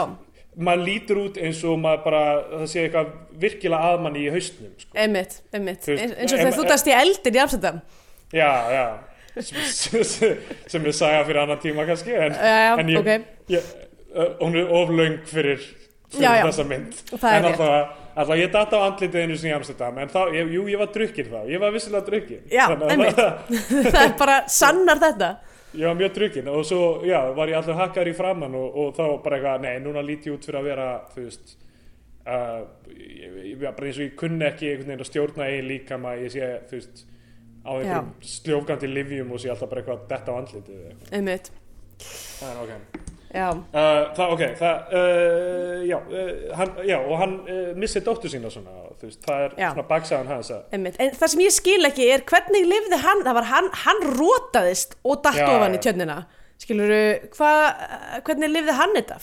maður lítur út eins og maður bara það sé eitthvað virkilega aðmanni í haustnum sko. einmitt, einmitt. Eins, og þegar þú dast í eldin í Amsterdam. já, já sem, sem, ég sagði fyrir annan tíma kannski en, já, en ég, ok. ég, hún er oflöng fyrir, fyrir Já, já. þessa mynd Það en alltaf, alltaf ég datt á andlitið einu sinni í Amsterdam en þá, ég, jú, ég var drukkin þá ég var vissilega drukkin Já, einmitt. það er bara sannar þetta. ég var mjög drukkin og svo, já, var ég alltaf hakkar í framann og, og þá bara eitthvað, nei, núna lít ég út fyrir að vera, þú veist uh, ég, ég, bara eins og ég kunni ekki einhvern veginn að stjórna eigin líkama ég sé, þú veist á einhverjum sljófgandi livjum og sé alltaf bara eitthvað detta á andlitið. Einmitt, það er ok já. Uh, það, ok, það, uh, já, uh, hann, já, og hann uh, missir dóttur sína svona, veist, það er Já. svona baksagan hans að. En það sem ég skil ekki er hvernig lifði hann, það var hann, hann rótaðist og datt Já, ofan í já. tjörnina. Skilur hva, hvernig lifði hann þetta?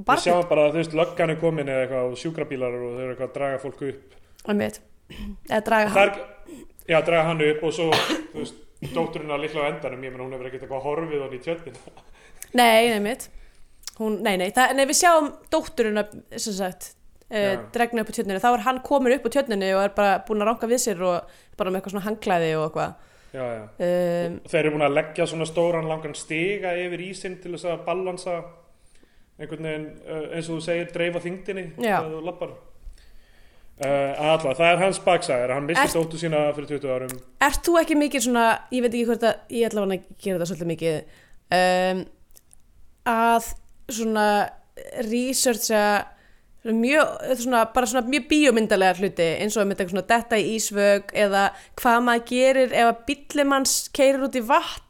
Við sjáum bara að, þú veist, löggan er komin eða eitthvað og sjúkrabílar og þau eru eitthvað að draga fólk upp. eða draga hann. er, já, draga hann upp og svo, þú veist, dótturinn að líkla á endanum, ég menn hún hefur ekkert eitthvað horfið hann í tjörnina. Nei. Hún, nei, nei, það, nei, við sjáum dótturina, sem sagt, Já. dregna upp á tjörninu. Þá er hann komin upp á tjörninu og er bara búin að ranka við sér og bara með eitthvað svona hangklæði og eitthvað. Já, já. Um, Þeir eru búin að leggja svona stóran langan stiga yfir ísinn til þess að balansa einhvern veginn, uh, eins og þú segir, dreifa þingdinni Já. þegar þú lappar. Uh, alltaf, það er hans baksagar, hann misti dóttu sína fyrir 20 árum. Ert þú ekki mikið svona, ég veit ekki hvort að ég ætla að gera þetta svolítið mikið um, að svona researcha mjög, svona, bara svona mjög bíómyndalega hluti eins og með eitthvað detta í ísvög eða hvað maður gerir ef að bíllimanns keirir út í vatn.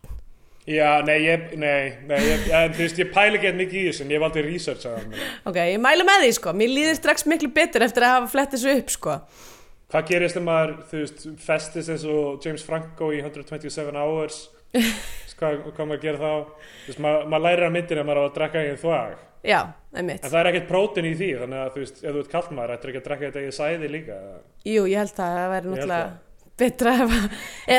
Já, nei, ég, nei, nei ég, en, þú veist, ég pæli ekki mikið í þessu en ég hef aldrei researchað ok, ég mælu með því sko, mér líður strax miklu betur eftir að hafa flett þessu upp sko. Hvað gerist þegar maður, þú veist, festist eins og James Franco í 127 Hours? Hvað, hvað maður gerir þá? Þú veist, maður, maður lærir að myndina að maður á að drekka eigin þvag. já, einmitt, En það er ekkert prótin í því, þannig að þú veist, ef þú ert kallmaður, ættir ekki að drekka þetta eigið sæði líka. jú, ég held að það væri náttúrulega betra eða,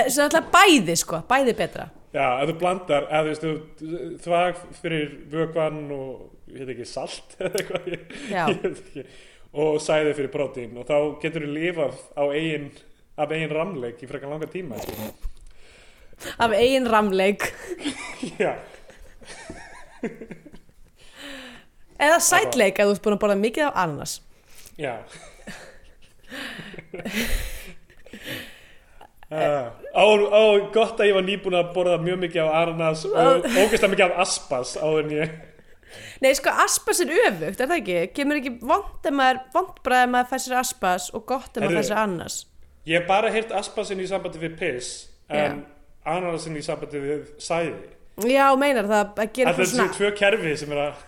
svona náttúrulega bæði sko, bæði betra Já, ef þú blandar, ef þú veist, þvag fyrir vökvann og, ég veit ekki, salt eða eitthvað, ég, ég veit ekki, og sæði fyrir prótín og þá getur þú lifað á eigin, af eigin ramleik í frekar langa tíma. Af eigin ramleik Já, eða sætleik að þú ert búin að borða mikið af ananas já. Uh, á, á, gott að ég var nýbúin að borða mjög mikið af ananas og ógeðslega mikið af aspas en ég Nei, sko, aspas er öfugt, er það ekki? Kemur ekki vond bara ef maður fær sér aspas og gott ef maður sér annas. Ég hef bara heyrt aspasinn í sambandi við piss en ananasinn í sambandi við sæði Já, meinar það að gera Þetta eitthvað er þessi svona... tvö kerfi sem er að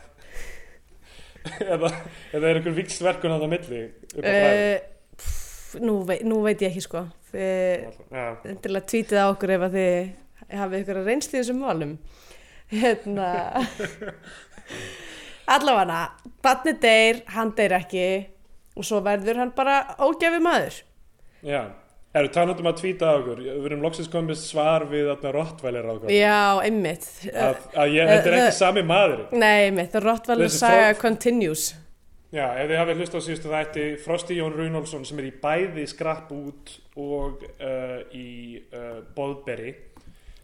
eða, eða er einhver vikstverkun á það milli Uh, pff, nú, vei, nú veit ég ekki, sko. Þið, endilega tvítið á okkur ef að þið hafið að reynsli þessum málum. Hérna... Allavega, barnið deyr, hann deyr ekki og svo verður hann bara ógæfi maður. já Erum talandi um að tvíta á okkur. Við erum loksins komið svar við rottvælir á okkur. Já, einmitt. að, að ég, þetta er ekki sami maður Nei, einmitt, Rottweiler saga frá- continues. Já, ef þið hafið hlust á síðustu þætti Frosti Jón Runolfsson sem er í bæði skrapp út og uh, í uh, Boðberi.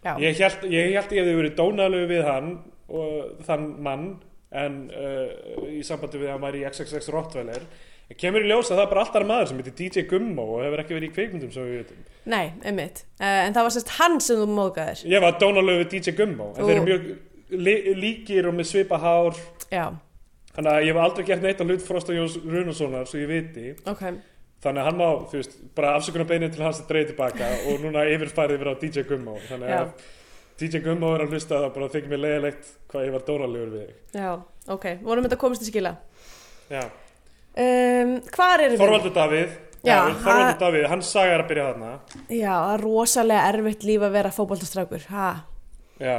Já, Ég held ég, hefði verið dónalegu við hann og þann mann en uh, í sambandi við að hann væri í XXX Rottweiler en kemur í ljós að það er bara alltaf maður sem heitir DJ Gummo og hefur ekki verið í kveikmyndum svo við veitum Nei, einmitt. Uh, en það var sérst hann sem þú móðgæðir. ég var dónalög við DJ Gummo en þeir eru mjög líkir og með svipa hár Já, þannig að ég hef aldrei gert neitt á hlut Frosta Jóns Runarssonar svo ég viti ok. þannig að hann má, þú veist, bara afsökunar beinið til hans að dreigja tilbaka og núna yfirfærið yfir á DJ Gummo þannig Já. að DJ Gummo er að hlusta það bara þykir mér leiðilegt hvað ég var dónalegur við Já, ok. Vonum þetta komist í skila. Já. Um, hvar erum við? Þorvaldur Davíð Þorvaldur Davíð, hann saga er að byrja þarna Já, það er rosalega erfitt líf að vera fótboltastrákur. Ha? Já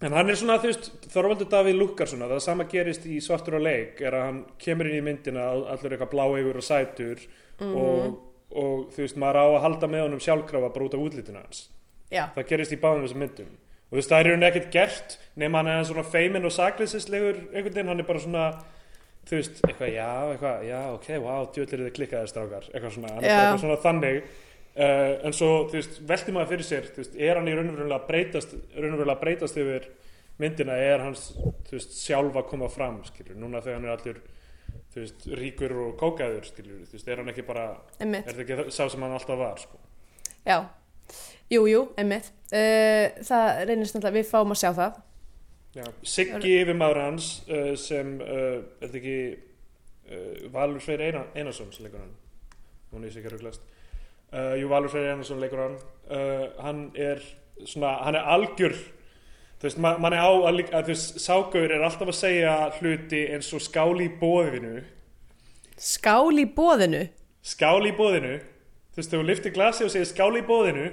En hann er svona, veist, Þorvaldur Davíð lukkar svona, það sama gerist í svartur og leik er að hann kemur inn í myndina allur eitthvað bláegur og sætur Mhm. og, og þú veist, maður á að halda með honum sjálfkrafa bara út af útlitinu hans Já, það gerist í báðum þessum myndum og þú veist, það er í rauninni ekkert gert nema hann er svona feimin og sakleysislegur einhvern veginn, hann er bara svona þú veist, eitthvað, já, eitthvað, já, ok, wow djöðlir þið klikkaðir strákar, eitthvað svona eitthvað svona þannig. Uh, en svo, þú veist, velti maður fyrir sér þú veist, er hann í raunverulega breytast raunverulega breytast yfir myndina? Er hans, þú veist, sjálf að koma fram skilur, núna þegar hann er allur þú veist, ríkur og kókaður skilur, þú veist, er hann ekki bara einmitt. er það ekki sá sem hann alltaf var, sko? Já, jú, jú, einmitt. Uh, það reynist náttúrulega, við fáum að sjá það. Já, Siggi yfirmaður hans uh, sem, uh, er þetta ekki uh, Valur Freyr Einar, Einarsson sem leikur hann? Hún er sér ekki ruglast uh, Jú, Valur Freyr Einarsson leikur hann. Uh, hann er svona, hann er algjör þú veist, ma mann er á að, líka- að þú veist, Ságauður er alltaf að segja hluti eins og skáli í bóðinu Skál í bóðinu. skáli í bóðinu þú veist, þú liftir glasi og segir skáli í bóðinu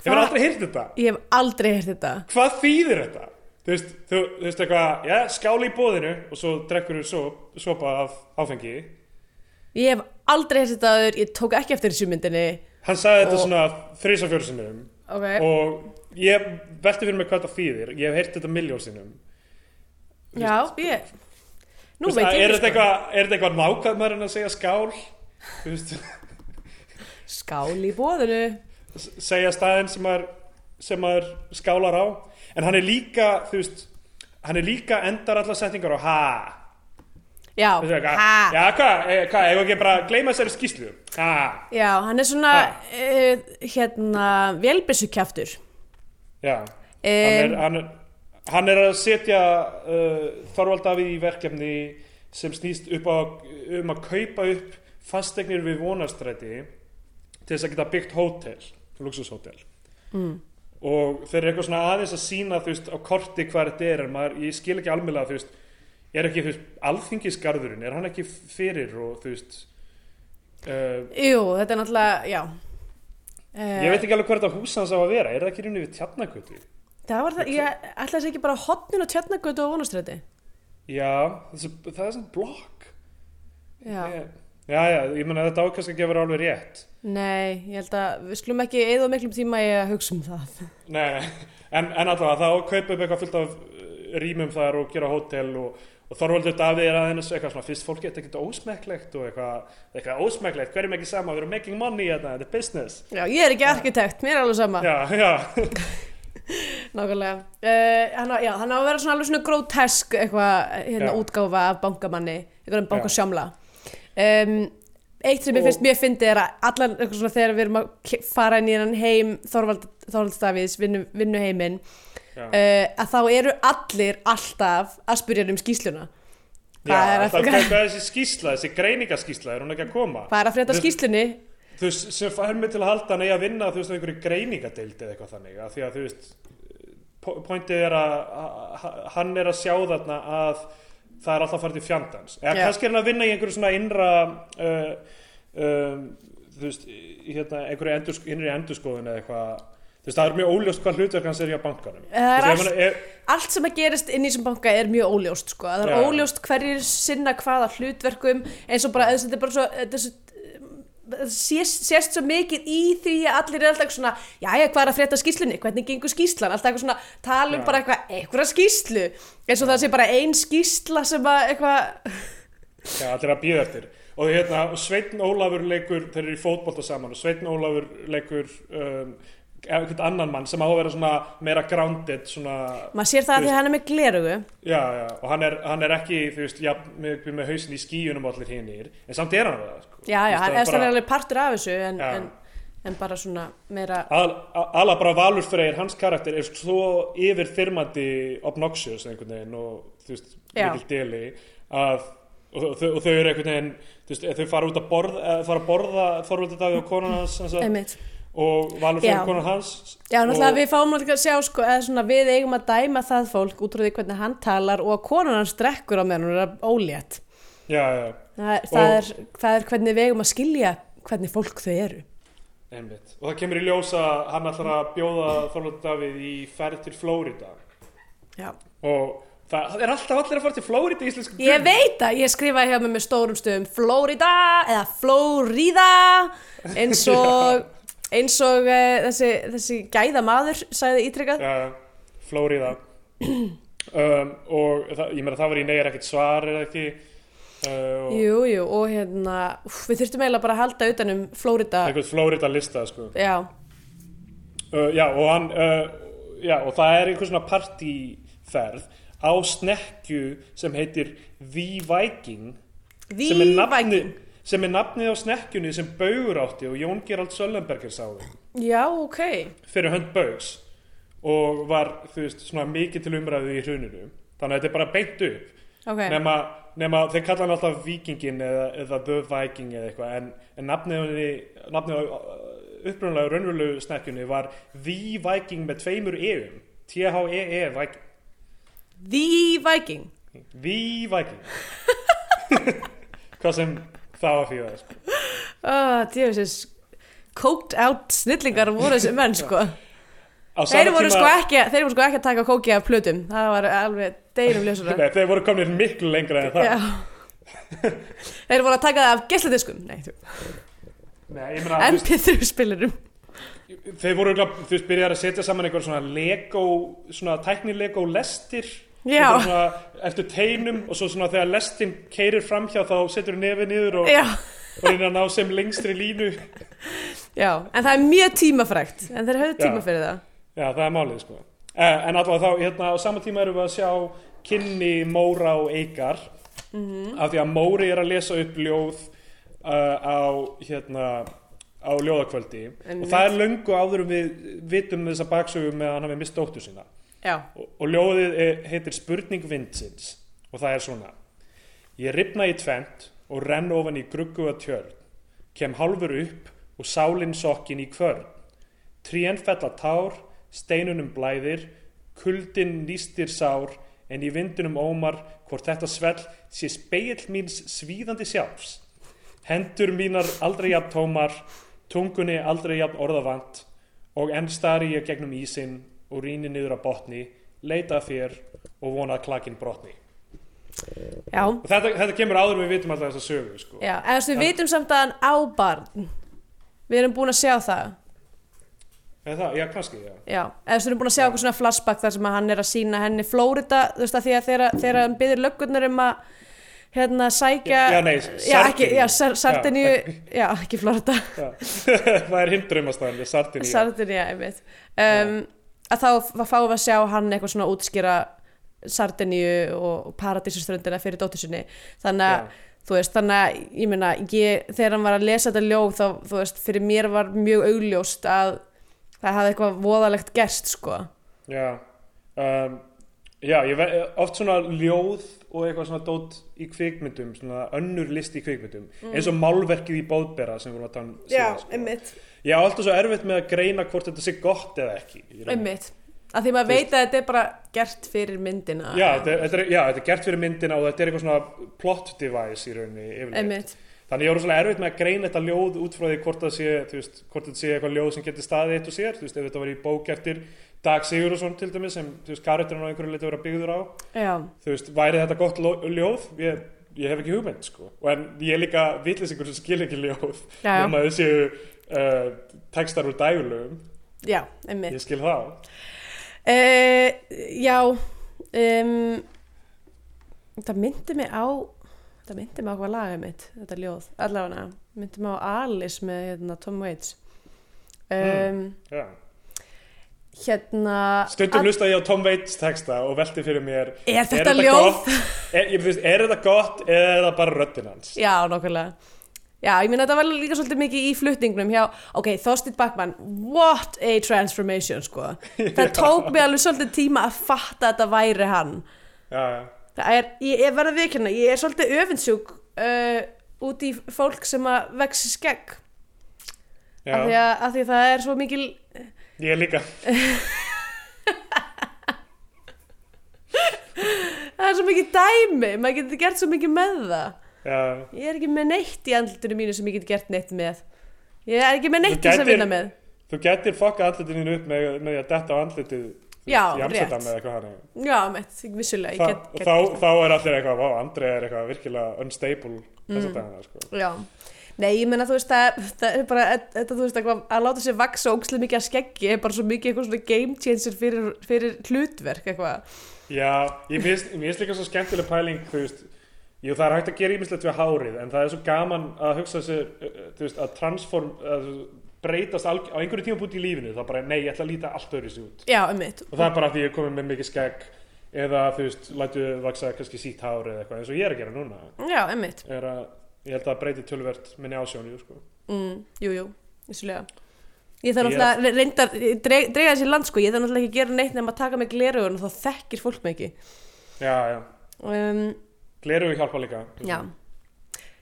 hefur aldrei heyrt þetta. Ég hef aldrei heyrt þetta. hvað þýðir þetta? Þú veist, þú, veist eitthvað, já, skáli í bóðinu og svo drekkur þú sop, sopa af áfengi. Ég hef aldrei heyrt þetta aður, ég tók ekki eftir þessu myndinni. Hann sagði þetta Og- svona þrísa fjörsinnum Ok. og ég velti fyrir mig hvað þetta þýðir. Ég hef heyrt þetta miljónsinnum. Já, ég... Nú veit ég er þetta sko. eitthvað, er þetta eitthvað nákvæmar en að segja skál? Skál í bóðinu. segja maður, sem maður skálar á. En hann er líka, þú veist, hann er líka endar allar setningar á ha. Já, veist, ha. Já, hvað, eh, hvað, eigum við ekki bara að gleyma þessari skýslu? Ha. Já, hann er svona, uh, hérna, vélbyssukjaftur. Já, hann er, hann er, hann er að setja uh, Þorvald Davíð í verkefni sem snýst upp á, um að kaupa upp fastegnir við vonarstræti til þess að geta byggt hótel, luxushótel mm. Og þeir eru eitthvað svona aðeins að sína þú veist á korti hvað þetta er en maður, ég skil ekki almennlega þú veist, er ekki þú veist alþingisgarðurinn, er hann ekki fyrir og þú veist uh, Jú, þetta er náttúrulega, já. Uh, ég veit ekki alveg hvað þetta hús hans á að vera, er það ekki rauninni við tjarnakötu? Það var það, ég ætla þess ekki bara hotnin og tjarnagötu og vonastræti. Já, það er svona blokk Já. Ég- Já, já, ég meina þetta ákast ekki að vera alveg rétt Nei, ég held að við skulum ekki eða miklum tíma í að hugsa um það. Nei, en, en alltaf það upp eitthvað fullt af uh, rýmum þar og gera hótel og, og Þorvaldur Davíð er aðeins eitthvað svona fyrst fólk geta ekkert ósmekklegt og eitthvað, eitthvað ósmekklegt, hverjum ekki sama, við erum making money hérna, þetta er business Já, ég er ekki arkitekt, mér er alveg sama. Já, já, Nákvæmlega. Uh, hann, á, já, hann á að vera svona alveg svona grótesk eitthvað, hérna, útgáfa af bankamanni, einhverjum bankasjámla. Um, eitt sem ég finnst mjög fyndi er að allan, eitthvað svona þegar við erum að fara inn í hann heim Þorvald, Þorvald Davíðs, vinnu, vinnuheiminn, uh, að þá eru allir alltaf að spyrja um skýsluna. Hvað er að- er þessi skýsla, þessi greiningaskýsla, er hún ekki að koma? Hvað er að frétta skýslunni? Þú veist, sem fær mig til að halda hann eigi að vinna, þú veist, á einhverju greiningadeild eða eitthvað þannig, að því að þú veist, po- pointið er að- hann er að sjá þarna að það er alltaf farið til fjandans. Eða Já. kannski er hann að vinna í einhverju svona innra, uh, um, þú veist, hérna, einhverju endurs, innri endurskoðun eða eitthvað, þú veist, það er mjög óljóst hvað hlutverk hans er hjá bankanum. Er veist, allt- er, allt sem að gerist inn í þessum banka er mjög óljóst sko. það er Já. óljóst hverjir sinna hvaða hlutverkum eins og bara, þetta sést, sést svo mikið í því að allir er alltaf svona jæja, hvað er að frétta skýslunni, hvernig gengur skýslan alltaf eitthvað svona, tala um Já. bara eitthvað eitthvað skýslu, eins og það sé bara ein skýsla sem að eitthvað Já, allir að býða eftir. Og hérna, Sveitn Ólafur leikur þeir eru í fótbolta saman og Sveitn Ólafur leikur um, einhvern annan mann sem á að vera svona meira grounded svona, maður sér það að því að hann er með glerugu já, já, og hann er, hann er ekki þú veist, já, með, með hausin í skíunum allir hinnir, en samt er hann það sko. já, já, hann er bara... alveg partur af þessu en, en, en bara svona meira Al, ala bara Valur Freyr, hans karakter er svo yfir þyrmandi obnoxious einhvern veginn og þú veist, mikil deli að, og, þau, og þau eru einhvern veginn þú veist, þau fara út að borða fara að borða Þorvaldur Davíð og konan hans sem sagt, einmitt og Valur konan hans Já, náttúrulega og, við fáum náttúrulega að sjá sko, svona við eigum að dæma það fólk út frá því hvernig hann talar og að konan hans drekkur á meðan hún er ólétt. já, já, Það, það, Og- er, það er hvernig við eigum að skilja hvernig fólk þau eru. einmitt og það kemur í ljós að hann ætlar að bjóða Þorvaldur Davíð í ferð til Flórida Já. og það er alltaf allir að fara til Flórida í íslensku Ég veit að ég skrifaði hjá mig með stórum stöðum Florida eða Florida eins og, eins og uh, þessi, þessi gæða maður sagði ítrykkað. uh, Flórida um, og það, ég meina það var í negir ekkert svar eða ekki uh, og Jú, og hérna, úf, við þurftum eiginlega bara að halda utanum Florida. einhvern Flórida lista sko. Já, uh, já og hann uh, já og það er einhver svona partíferð á snekkju sem heitir The Viking er nafni Viking. Sem er nafnið á snekkjunni sem Baugur átti og Jón Gerald Söllenberger sáði Já, ok. fyrir hönd Baugs. Og var þú veist svona mikið til umræðu í hruninu. Þannig að þetta er bara beint upp. Ok, nema, nema þeir kalla hann alltaf vikingin eða, eða the viking eða eitthvað. En, en nafnið nafnið á upprunlega raunverulegu snekkjunni var the viking með tveimur eum. T-H-E-E Viking. The Viking. the viking. Hvað sem það var fyrir það sko. Oh, djöfisins, coked out snillingar voru þessi menn, sko. Þeir voru, sko ekki, þeir voru sko ekki að taka kóki af plötum. Það var alveg deginum ljósura. Þeir voru komin miklu lengra en það Já. þeir voru að taka það af gesladiskum. Nei, þú. Nei, ég meina, þú veist, MP3 spilurum. þeir voru þú veist, byrjar að setja saman einhver svona Lego, svona tækni Lego lestir svona, eftir teinum og svo svona þegar lestin keirir framhjá þá setur nefið niður og, og reynir að ná sem lengstri línu já, en það er mjög tímafrægt. En þeir höfðu Já. tíma fyrir það. Já, það er málið sko eh, En allavega þá, hérna, á sama tíma erum við að sjá kynni Móra og Eikar Mhm. af því að Móri er að lesa upp ljóð uh, á hérna á ljóðakvöldi Einmitt. og það er löngu áður en við vitum þessa baksögu með að hann hafi mist dóttur sína og, og ljóðið er, heitir Spurning vindsins. Og það er svona. Ég ripna í tvent og renn ofan í grugguga tjörn. Kem hálfur upp og sálinn sokkin í kvörn. Trén fella tár, steinunum blæðir kuldin nýstir sár en í vindunum ómar hvort þetta svell sé speill míns svíðandi sjálfs. Hendur mínar aldrei jafn tómar tungunni aldrei jafn orðavant og enn stari ég gegnum ísinn og rýni niður á botni leita að þér og vona að klakinn brotni já, og þetta, þetta kemur áður við vitum alltaf þessa sögu sko. já. En þess við Já. vitum samt að hann á barn. Við erum búin að sjá það. eða það, já kannski já. Já, eða þú erum búin að sjá okkur svona flashback þar sem að hann er að sína henni Flórida, þú veist að því að þegar, hann byður löggurnar um að hérna sækja Já, nei, já, ekki, já, Sar- Sardiníu, já. ekki Flórida Já. það er hindrumastæðan Sardini Sardiníu, einmitt um, að þá fáum við að sjá hann eitthvað svona útskýra Sardiníu og Paradísuströndina fyrir dóttur sinni þannig að Já. þú veist, þannig að ég meina, ég, þegar hann var að lesa þetta ljóð þá, þú veist, fyrir mér var mjög augljóst að það hafði eitthvað voðalegt gerst, sko já, um, já ég ve oft svona ljóð og eitthvað svona dót í kvikmyndum svona önnur list í kvikmyndum eins og málverkið í bóðbera sem við vorum að tala um síðan, sko. Ég á alltaf svo erfitt með að greina hvort þetta sé gott eða ekki. Einmitt. Að því maður veit að þetta er bara gert fyrir myndina. já, þetta er, þetta er, já, þetta er gert fyrir myndina og þetta er eitthvað svona plot device í rauninni yfirleitt. Þannig ég voru svona erfitt með að greina þetta ljóð út frá því hvort það sé, þetta sé eitthvað ljóð sem getur staðið eitt og sér, þú veist, ef þetta var í bók eftir Dag Sigurðsson til dæmis sem, þú veist, karakterinn á einhverju leiti að vera byggður á, Já, þú veist, væri þetta gott ljóð? Ég, ég hef ekki hugmynd, sko. Og en ég er líka vitlisingur sem skil ekki ljóð, já, já, um að uh, textar úr dægulögum, já, einmitt. ég skil það. Uh, já, um, það myndi mig á, það myndi mig á hvað lag einmitt, þetta ljóð, allavega, myndi mig á Alice með hérna, Tom Waits. Um, Já, hérna Stundum hlusta ég á Tom Waits texta og velti fyrir mér Er þetta ljóð? gott? Er, er þetta gott eða er það bara röddinn hans? Já, nokkulega Já, ég meina þetta var líka svolítið mikið í flutningnum hjá, ok, Þorstin Backman what a transformation, sko það tók mig alveg svolítið tíma að fatta að þetta væri hann Já, já. það er, ég, verða viðkjörna ég er svolítið öfinsjúk uh, út í fólk sem að vex skegg já. af því, að, af því að það er svo mikil Ég líka. það er svo mikið dæmi, maður getur gert svo mikið með það Já. ég er ekki með neitt í andlutinu mínu sem ég get gert neitt með ég er ekki með neitt til þess að vinna með Þú getur fokka andlutinu upp með, með að detta á andlutið Já, rétt. já, meitt, vissulega Þa, get, get þá, það. þá er allir eitthvað, vá, Andri er eitthvað virkilega unstable þess að dagana, sko. Já, nei, ég meina þú veist það, það er bara, þetta þú veist eitthvað að láta sér vaksa ógslega mikið að skeggi er bara svo mikið eitthvað svona game changer fyrir, fyrir hlutverk eitthvað Já, ég finnst líka svo skemmtileg pæling, þú veist, jú, það er hægt að gera ímislegt við hárið, en það er svo gaman að hugsa sér, uh, þú veist, að transform, að breytast á einhverju tíma í lífinu, þá bara, nei, ég ætla að líta allt öðru sér út. Já, um mitt Og það er bara því ég er komin með mikið skegg, eða, þú veist, lætu vaksa kannski sítt hár eða eitthvað, eins og ég er að gera núna, Já, um mitt er að, ég held að breyti tölvert minni ásjónu, sko. mm, Jú, jú, vissulega. Ég þarf Ég- náttúrulega, re- reyndar, dreg, drega þessi land sko, ég þarf náttúrulega ekki að gera neitt nema að taka mig glerugun og þá þekkir fólk mig ekki. Já, já, um, gleru hjálpa líka. Já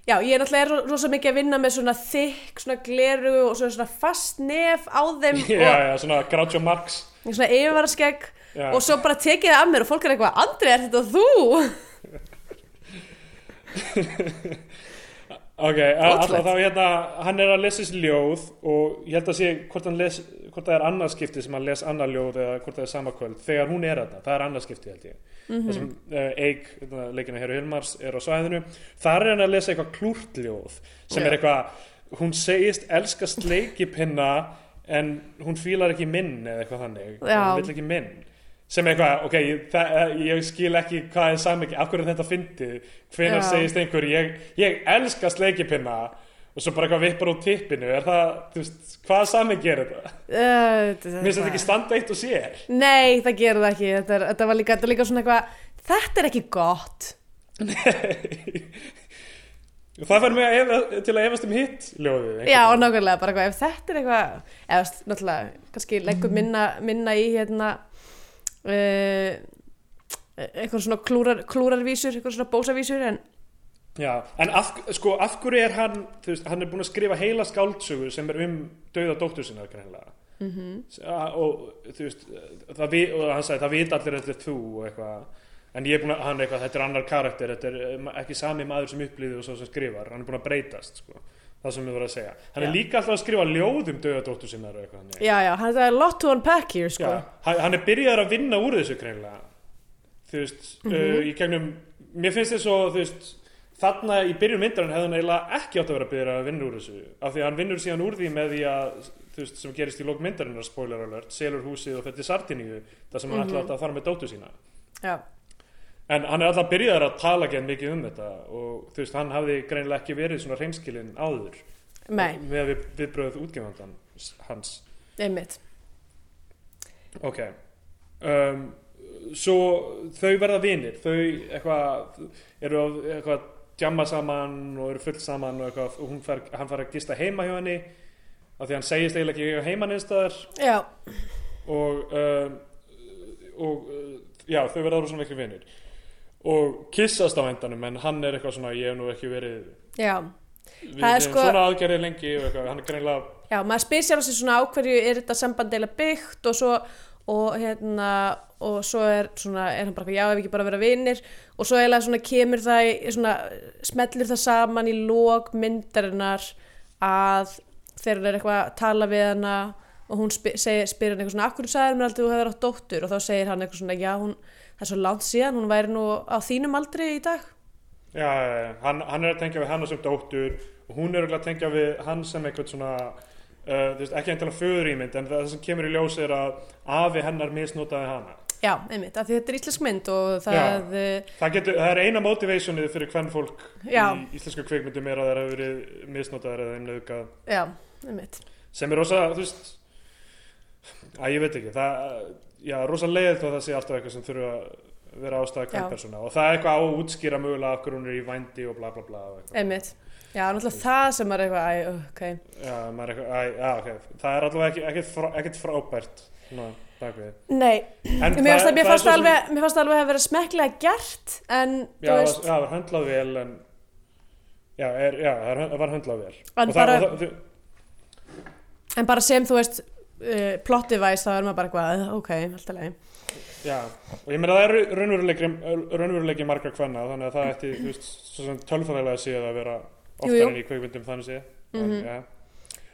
Já, ég er náttúrulega er ro- rosa mikið að vinna með svona þykk, svona gleru og svona, svona fast nef á þeim Já, og já, svona Groucho Marx. svona yfirvaraskegg og svo bara tekið það af mér og fólk er eitthvað Andri, er þetta þú? Ok, alltaf þá hérna, hann er að lesa þessi ljóð og ég held að sé hvort, les, hvort það er annað skipti sem hann les annað ljóð eða hvort það er sama kvöld þegar hún er þetta, það er annað skipti held ég mm -hmm. það sem Eik, hérna, leikina Herru Hilmars er á svæðinu, þar er hann að lesa eitthvað klúrt ljóð sem Já. er eitthvað, hún segist elska sleikipinna en hún fílar ekki minn eða eitthvað þannig Já. hún vill ekki minn sem er eitthvað, ok, ég, það, ég skil ekki hvað er samvikið, af hverju er þetta fyndið hvenær Já. segist einhver, ég, ég elska sleikipinna og svo bara eitthvað vippar út tippinu, er það, þú veist, hvað samvikið er þetta? Uh, Mér finnst þetta ekki standa eitt og sér. Nei, það gerir það ekki. Þetta, er, þetta var líka, þetta er líka svona eitthvað Þetta er ekki gott. Það fær mig að efa, til að efast um hitt ljóðið einhvern Já, nákvæmlega, bara eitthvað Ef þetta er eitthvað eða, náttúrulega, kannski leggur minna, minna í hérna uh, eitthvað svona klúrar, klúrarvísur eitthvað svona bósavísur en Já, en af, sko, af hverju er hann veist, hann er búin að skrifa heila skáldsögu sem er um dauða dóttur sinna Mhm. -hmm. og þú veist það vi, og hann sagði, það vita allir þetta er þú og eitthvað en ég er búin að, hann er eitthvað, þetta er annar karakter þetta er eh, ekki sami maður sem upplýði og svo sem skrifar, hann er búin að breytast sko, það sem við vorum að segja, hann Já. er líka alltaf að skrifa ljóð um dauða dóttur sinna og eitthvað já, já, það er lot to unpack here sko. Já, hann, hann er byrjaður að vinna úr þessu greinilega þú veist, uh, í gegnum mér finnst þess að þú veist þarna í byrjun myndarinn hefði hann eiginlega ekki átt að vera byrjaður að vinna úr þessu af því að hann vinnur síðan úr því með því að þú veist, sem gerist í lók myndarinnar spoiler alert, selur húsið og fyrir Sardiníu þar sem hann ætlaði alltaf að fara með dóttu sína. Já, en hann er alltaf byrjaður að tala ekki mikið um þetta og þú veist, hann hafði greinilega ekki verið svona hreinskilinn áður. Nei, með við, viðbröð útgefandan hans. Einmitt. Ok. Um, Svo þau verða vinir. Þau eitthvað eru að eitthvað djamma saman og eru full saman og, eitthvað, og fer, hann fær að gista heima hjá henni af því hann segist eiginlega ekki eiga heima neðstæðar já, og, um, og uh, já, þau verða rosa miklu vinir. Og kissast á endanum en hann er eitthvað svona, ég hef nú ekki verið já. við Það er sko- svona aðgerðir lengi og eitthvað, hann er greinlega Já, maður spyr sér á sig svona á hverju er þetta samband eila byggt og svo og hérna og svo er svona, er hann bara já ef ekki bara vera vinir. Og svo eiginlega svona kemur það svona, smellir það saman í lók myndarinnar að þegar hann er eitthvað að tala við hana og hún spyr, segir, spyr hann eitthvað svona akkur sagðir mér aldrei þú hefur átt dóttur? Og þá segir hann eitthvað svona já hún, það er svo langt síðan, hún væri nú á þínum aldri í dag. Já, hann, hann er að tengja við hana sem dóttur og hún er að tengja við hann sem eitthvað svona uh, veist, ekki endilega föður ímynd en það sem kemur í ljós er að afi hennar misnotaði hana. Já, einmitt, af því þetta er íslensk mynd og það, eh, það, getur, það er eina motivationið fyrir hvern fólk Já. í íslensku kvikmyndum er að það hafa verið misnotaðar eða nauðgað. Já, einmitt. Sem er rosa, þú veist að ég veit ekki það, já, rosa leiðið þá það sé alltaf eitthvað sem þurfa að vera ástæða Já. kveldpersona og það er eitthvað á að útskýra mögulega af hverju hún er í vændi og bla bla bla einmitt já, náttúrulega það sem er eitthvað æ, ok, já, maður er eitthvað, æ, já, ok. Það er allavega ekki, ekkert, frá, frábært svona, bakvið nei. En mér fannst það, mér fannst það alveg mér fannst það alveg að vera smekklega gert en, já, þú veist, já, það var höndlað vel en já, er, já það var höndlað vel. En bara- það, það, en bara sem þú veist uh, plot device, þá er maður bara eitthvað ok, alltaf leið Já, og ég meina það er raunveruleiki, margra kvenna þannig að það ætti, þú veist, vera Jú, oftar jú. en í kveikmyndum þannig séð Mhm. en, já.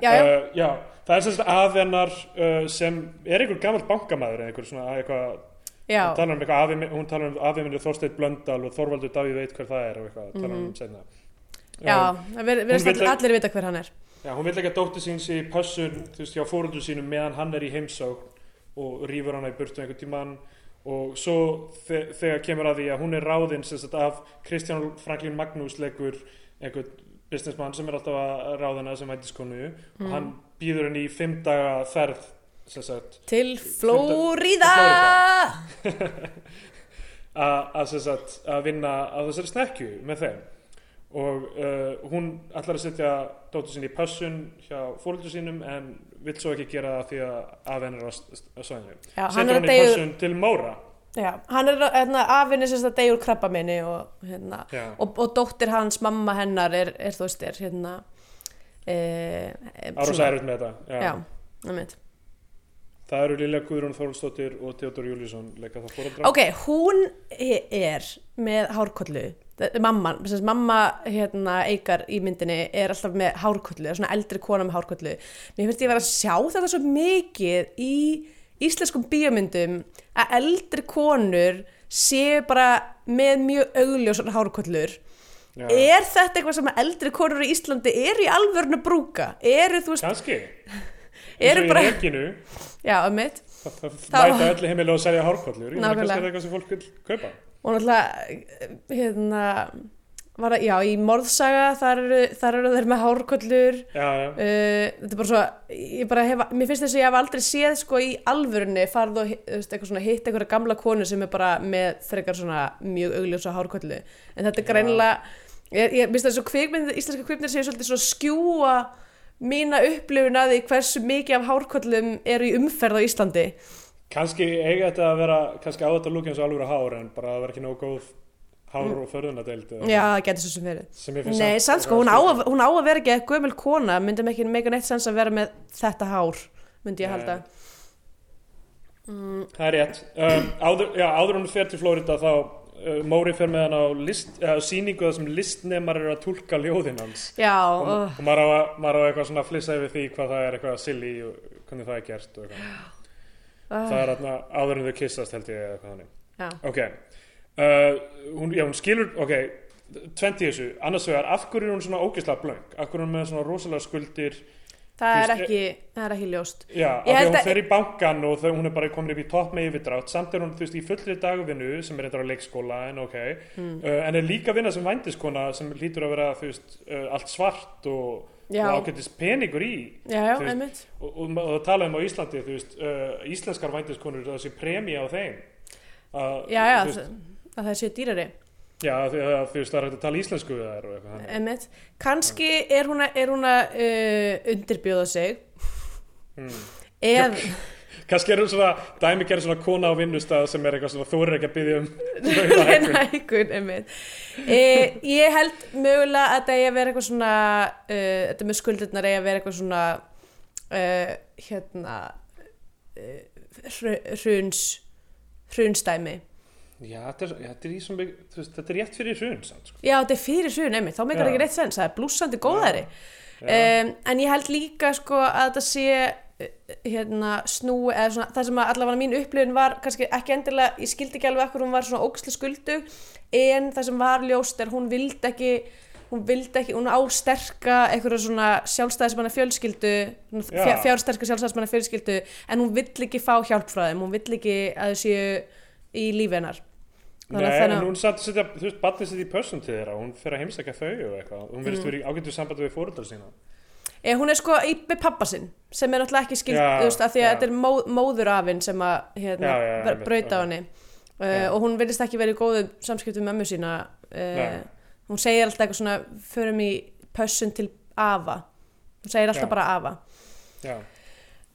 já, já, Uh, já, það er sem sagt afennar uh, sem er einhver gammal bankamæður eða einhver svona eitthvað, hún talar um eitthvað afi, hún talar um afennar Þorsteinn Blöndal og Þorvaldur Davíð veit hver það er og eitthvað, talar um Mhm. seinna já það ver- virðist Hún vill allir, allir vita hver hann er Já, hún vil ekki að dóttir sín sé í pössun, þú veist, hjá fóröldur sínum meðan hann er í heimsókn og rýfur hana í burtu einhvern tímann og svo þe þegar kemur að því að hún er ráðinn sem sagt af Kristján Franklín Magnús leikur einhvern businessmann sem er alltaf að ráðina sem vændiskonu Mhm. og hann býður henni í fimm daga ferð sagt til. Flóríða að að að vinna að þessari snekju með þeim og uh, hún ætlar að setja dóttur sinni í pössun hjá fóröldur sínum en vill svo ekki gera það því að af henni er á s- á svæðinu já, hann að í pössun til Móra já, hann er að- hérna, afinni sem þetta deyja úr krabba minni og, hérna, og, og dóttir hans, mamma hennar er, er þú veist, er hérna e, Árósa erfitt með þetta já. já, einmitt. Það eru Lilja Guðrún Þórlsdóttir og Theodor Júlísson leika það fóröldra Ok, hún e- er með hárkollu. Mamman, sem sagt, mamma hérna, eikar í myndinni er alltaf með hárkollu, er svona eldri kona með hárkollu. Mér finnst ég vera að sjá þetta svo mikið í íslenskum bíómyndum að eldri konur séu bara með mjög augljósan hárkollur. Já. er þetta eitthvað sem eldri konur í Íslandi eru í alvörn að brúka? Eru þú veist, kannski. eru bara já, um það, það Það- mæta öllu heimilega og selja hárkollur. Kannski er það eitthvað sem fólk vil kaupa. Og náttúrulega hérna var að, já, í morðsaga þar eru, þar eru þeir með hárkollur. Já, já, uh, þetta er bara svo ég bara hef, mér finnst þess að ég hef aldrei séð sko í alvörunni farð og eitthvað svona hitt einhverja gamla konu sem er bara með frekar svona mjög augljósa hárkollu. En þetta er greinilega ég, ég minnst það svo kvikmynd, íslenska kvikmyndir séu svolítið svo skjúa mína upplifun að því hversu mikið af hárkollum eru í umferð á Íslandi. Kannski eiga þetta að vera kannski á þetta lúk eins og alveg hár en bara að vera ekki nógu góð hár og förðunadeild eða- já, það getur svo sem verið. Nei, sann sko, hún á, að, hún á að vera ekki eitthvað gömul kona, myndi mig ekki mega neitt sens að vera með þetta hár, myndi ég Nei. halda. Mm, Það er rétt. Um, áður, já, áður en hún fer til Flórida þá uh, Móri fer með hann á list, uh, síningu þar sem listnemar eru að tólka ljóðin hans. Já, Og, uh, og maður, á, að- maður á eitthvað svona flissa yfir því hvað það er eitthvað silly og hvernig það er gert og eitthvað. Það er þarna áður en þau kissast held ég Ok, uh, hún, já, hún skilur, ok, 20 þessu, annars vegar, af hverju er hún svona ógeðslega blöng? Af hverju er hún með svona rosalega skuldir? það er ekki, það er ekki ljóst. Já, af því hún fer í bankan og þau, hún er bara komin upp í topp með yfirdrátt samt er hún, þú veist, í fullri dagvinnu sem er eitthvað á leikskóla, en ok Mm. uh, en er líka vinna sem vændiskona sem lítur að vera, þú veist, uh, allt svart og, Já. og ágættis peningur í Já, já, veist, og, og, og það tala um á Íslandi, veist uh, íslenskar vændiskonur, sé premi á þeim uh, Já, já, veist, að það séu dýrari, já, því að það er hægt að tala íslensku við þannig. einmitt. Kanski er hún að, er hún að uh, undirbjóða sig, mm. eð, kannski er hún svona, dæmi gerir svona kona á vinnustað sem er eitthvað svona, þú er ekki að byggja um einmitt. E, ég held mögulega að þetta eigi að vera eitthvað svona, uh, þetta með skuldirnar eigi að vera eitthvað svona, uh, hérna, uh, hruns, hrunstæmi. Já, þetta er, þetta er, þú veist, þetta er rétt fyrir samt, sko. Já, þetta er fyrir hrun, einmitt, þá meikar ekki reitt sens, það er blúsandi góðæri. Já. Um, en ég held líka sko að þetta sé uh, hérna snúi eða svona það sem allavega mín upplifun var kannski ekki endilega, ég skildi ekki alveg ekkur hún var svona óksli skuldu en það sem var ljóst er hún vildi ekki hún vildi ekki, hún á sterka eitthvað svona sjálfstæðismanna fjölskyldu Já. fjár, fjársterka sjálfstæðismanna fjölskyldu en hún vill ekki fá hjálp frá þeim hún vill ekki að þau séu í lífi hennar Nei, en hún satt að setja, þú veist, barnið sitt í pössum til þeirra, hún fer að heimsækja þau og eitthvað, hún Mm. verðist verið í ágættu sambandi við fóröldar sína. e, hún er sko í pappa sinn sem er náttúrulega ekki skild Já, þú veist, að því að já. þetta er mó, móðurafinn sem að hérna, br- einmitt, brauta á henni. Uh, og hún virðist ekki verið í góðum samskiptum með mömmu sína. Uh, hún segir alltaf eitthvað svona förum í pössun til afa. Hún segir alltaf bara afa. Já,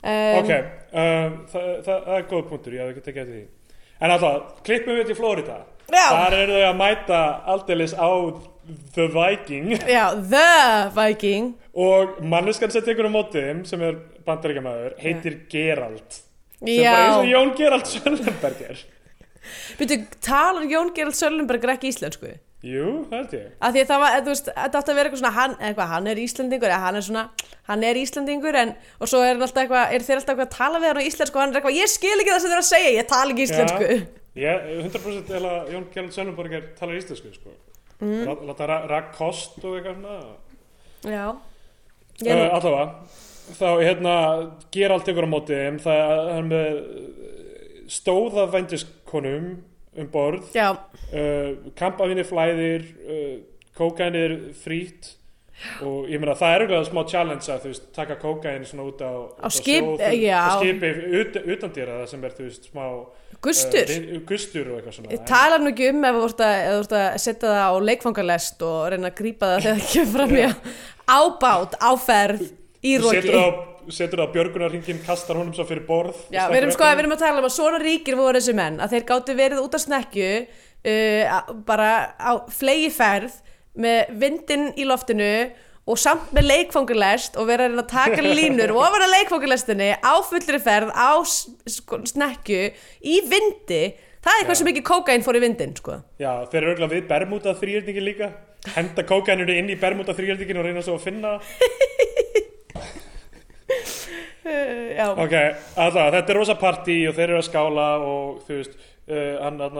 um, ok, um, það, það, það er góð punktur, ég hef ekki tekið eftir því. En alltaf, klippum við til Florida. Já. Þar eru þau að mæta aldeilis á The Viking já, The Viking og manneskan sem tekur á móti þeim, sem er bandaríkjamaður, heitir Gerald. Sem bara já, eins og Jón Gerald Söllenberger. byrju, talar Jón Gerald Söllenberg ekki íslensku? Jú, held ég. að því að það var, þú veist, þetta átti að vera eitthvað svona hann, eitthvað, hann er Íslandingur, eða hann er svona hann er Íslandingur, en, og svo er hann alltaf eitthvað er þeir alltaf eitthvað að tala við hann á íslensku og hann er eitthvað, ég skil ekki það sem þeir að segja, ég tala ekki íslensku Já. Ég, 100% eða Jón Gerald Söllenberger talar íslensku, sko. Mm. Láta ra rak kost og eitthvað svona. já, Uh, ég, allavega þá hérna Gerald tekur á móti það er með stóða vændiskonum um borð. Uh, kampavinni flæðir uh, kókainir frýtt og ég meina það er auðvitað smá challenge að þú veist taka kókaini svona út á, já. á skipi ut, utan dýra það sem er þú veist smá gustur? uh, gustur og eitthvað svona ég tala nú ekki um ef þú ert að, að setja það á leikfangalest og reyna að grípa það þegar það kemur fram í ábát, áferð í Þú roki setur það á- setur það á björgunarringin kastar honum svo fyrir borð. Já, við erum sko við erum að tala um að svona ríkir voru þessi menn að þeir gáttu verið út af snekju uh, bara á flegi ferð með vindin í loftinu og samt með leikfangulest og vera að að taka línur ofan að leikfangulestinni á fullri ferð á sko, snekju í vindi. Það er eitthvað sem ekki kókain fór í vindin sko. Já, þeir eru auðvitað við Bermuda þrýjöldingin líka. Henda kókaininu inn í Bermuda þrýjöldingin og reyna svo að finna uh, Ok, alltaf, þetta er rosa partí og þeir eru að skála og þú veist uh, hann, hann,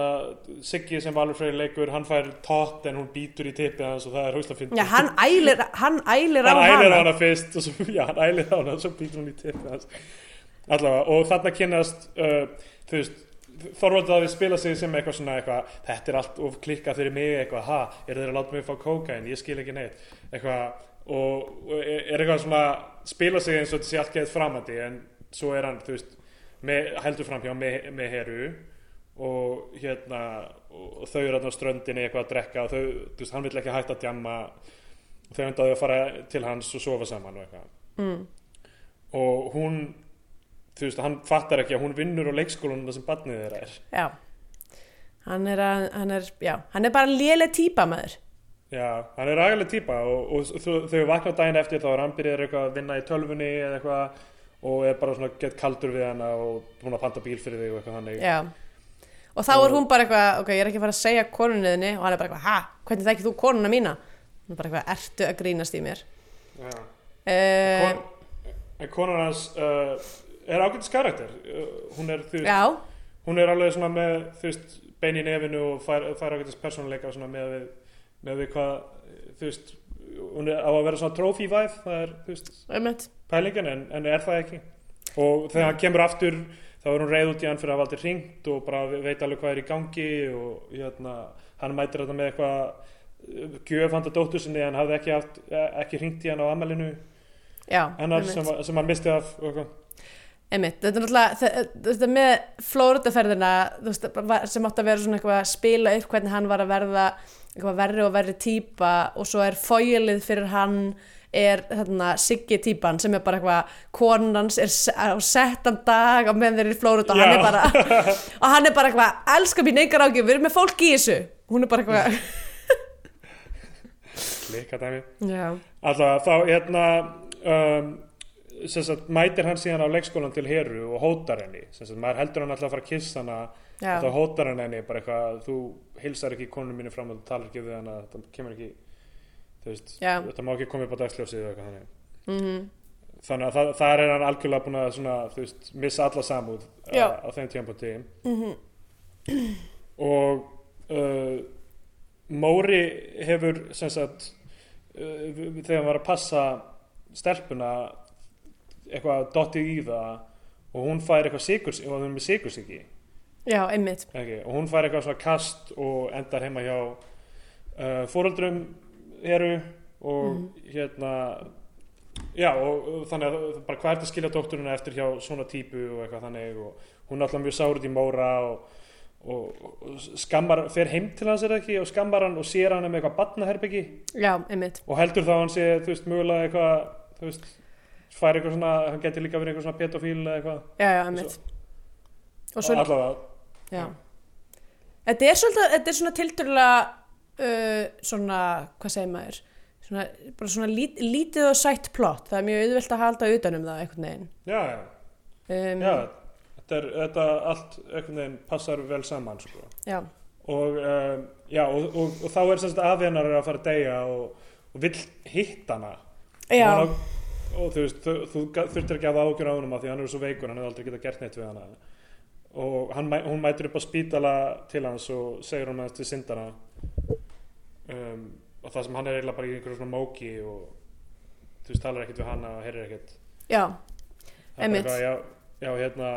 Siggi sem Valur Freyr leikur hann fær tótt en hún býtur í tippið hans og það er fyndið. Já hann ælir hann ælir á hann hann ælir á hana og svo býtur hún í tippið hans. Allavega, og þarna kynnast uh, þú veist Þorvald að við spila sig sem eitthvað svona eitthvað, þetta er allt of klikkað fyrir mig eitthvað, ha, er þeir að láta mig fá kókain ég skil ekki neitt, eitthvað og, er eitthvað svona spila sig eins og þetta sé allt geðið framandi en svo er hann, þú veist með, heldur fram hjá með, með heru og hérna og, þau eru á ströndinni eitthvað að drekka og þau, þú veist, hann vill ekki hætta að djamma. Þau endaðu að fara til hans og sofa saman og eitthvað. Mm. og hún þú veist, hann fattar ekki að hún vinnur á leikskólanum þar sem barnið þeirra er. Já. Hann er, að, hann er, já, hann er bara léleg típa maður já, hann er agaleg típa og, og þau, þau vakna daginn eftir þá er hann byrjaður eitthvað að vinna í tölvunni eða eitthvað og er bara svona gett kaldur við hana og búin að panta bíl fyrir þig og eitthvað þannig Já Og þá er hún bara eitthvað, ok, ég er ekki að fara að segja konunniðinni og hann er bara eitthvað, ha, hvernig þekkir þú konuna mína? Hún er bara eitthvað, ertu að grínast í mér? já. Uh, Kon, en konan hans uh, er ágætis karakter uh, hún er, þú veist, já, hún er alveg svona með þú veist, bein í nefinu og fær, fær ágætis persónuleika svona með við, með við hvað þú veist, hún er á að vera svona trophy vibe, það er, þú veist pælingin en, en er það ekki? Og þegar hann kemur aftur þá er hún reið út í hann fyrir að hafa aldrei hringt og bara veit alveg hvað er í gangi og hérna, hann mætir þetta með eitthvað uh, gjöf handa dóttur sinni en hafði ekki, haft, eh, ekki hringt í hann á amalinu hennar sem, sem hann misti af og eitthvað. Einmitt, þetta er náttúrulega, þetta með var- sem átti að vera svona eitthvað að spila upp hvernig hann var að verða eitthvað verri og verri típa og svo er fóilið fyrir hann er þarna Siggi típan sem er bara eitthvað, konans er á settan dag á meðan þeir eru í Flórida og hann er bara, og hann er bara eitthvað, elska mín engar ágjöf, við erum með fólk í þessu. Hún er bara eitthvað, Klika dæmi. Alltaf þá hérna um, sem sagt, mætir hann síðan á leikskólan til Heru og hótar henni. Sem sagt, maður heldur hann alltaf að fara að kissa hana já, og þá hótar hann henni bara eitthvað þú hilsar ekki konunum mínu fram og þú talar ekki við hana það kemur ekki þú veist, Já. þetta má ekki koma upp á dagsljósið eða eitthvað þannig. Mhm, þannig að það, það er hann algjörlega búin að svona, þú veist, missa alla samúð Já. á, þeim tímapunkti. Mhm, og uh, Móri hefur sem sagt uh, þegar hann var að passa stelpuna eitthvað dottið í það og hún fær eitthvað sigurs og hún er með sigursiki já, einmitt, ekki, og hún fær eitthvað svona kast og endar heima hjá uh, fóreldrum eru og Mhm. hérna já, og, og þannig að bara hvað er þetta að skilja dótturina eftir hjá svona típu og eitthvað þannig og hún er alltaf mjög sár út í móra og, og, og skammar, fer heim til hans er það ekki og skammar hann og sér hann með eitthvað badnaherbyggi já, einmitt. Og heldur þá hann sé, þú veist, mögulega eitthvað, þú veist, fær eitthvað svona, hann geti líka verið eitthvað svona pedofíl eitthvað, já, já, einmitt. Og svo, allavega, já. Þetta er svolítið, þetta er svona tildurlega uh, svona, hvað segir maður? Svona, bara svona lít, lítið og sætt plott, það er mjög auðvelt að halda utanum það einhvern veginn. Já, já, um, já, þetta er, þetta allt einhvern veginn passar vel saman, sko. já, og, um, já, og, og, og þá er semst að hennar er að fara að deyja og, vill hitt hana. Já, og, þú veist, þú, þú ga- þurftir ekki að hafa ágjur á honum af því hann er svo veikur, hann hefur aldrei getað gert neitt við hana og hann, hún mætir upp á spítala til hans og segir hún aðeins til syndana um, og það sem hann er eiginlega bara í einhverju svona móki og þú veist, talar ekkert við hana og heyrir ekkert. Já, eitthvað, já, já, hérna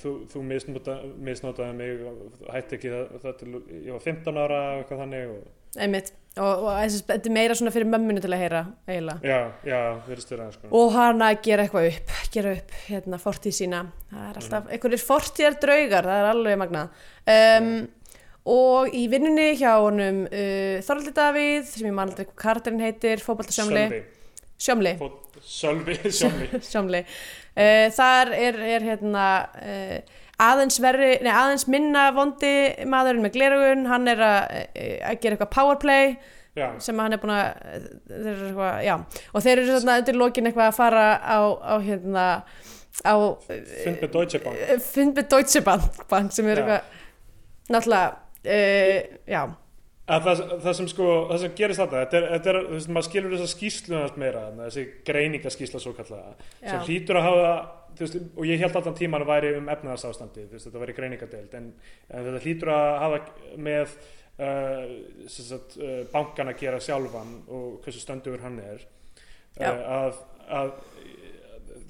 þú, þú misnota, misnotaði mig hætti ekki það, það til ég var 15 ára og eitthvað þannig og, einmitt. Og, og þessi, þetta er meira svona fyrir mömmunu til að heyra eiginlega. Já, já, virðist vera sko. og hann að gera eitthvað upp gera upp hérna fortíð sína. Það er alltaf, Mhm. einhverjir fortíðar draugar það er alveg magnað. Um, og í vinnunni hjá honum uh, Þorvaldi Davíð sem ég man aldrei hvað karakterinn heitir fótboltasjómli. Sölvi, sjómli, sjómli. Uh, þar er, er hérna uh, aðeins verri, nei aðeins minna vondi maðurinn með glerugun hann er að, að gera eitthvað powerplay já, sem hann er búin að þeir eru eitthvað, já, og þeir eru svona undir lokin eitthvað að fara á, á hérna á fund með Deutsche Bank. uh, fund með Deutsche Bank, bank sem er eitthvað náttúrulega uh, já, að það, það sem sko, það sem gerist þetta þetta er, þetta er þú veist, maður skilur þessa skýslu hans meira, þessi greiningaskýsla svo kallaða, Já. sem hlýtur að hafa veist, og ég held allan tíman að væri um efnaðarsástandi, þetta væri greiningadeild en, en þetta hlýtur að hafa með uh, sagt, uh, bankan að gera sjálfan og hversu stöndugur hann er uh, að, að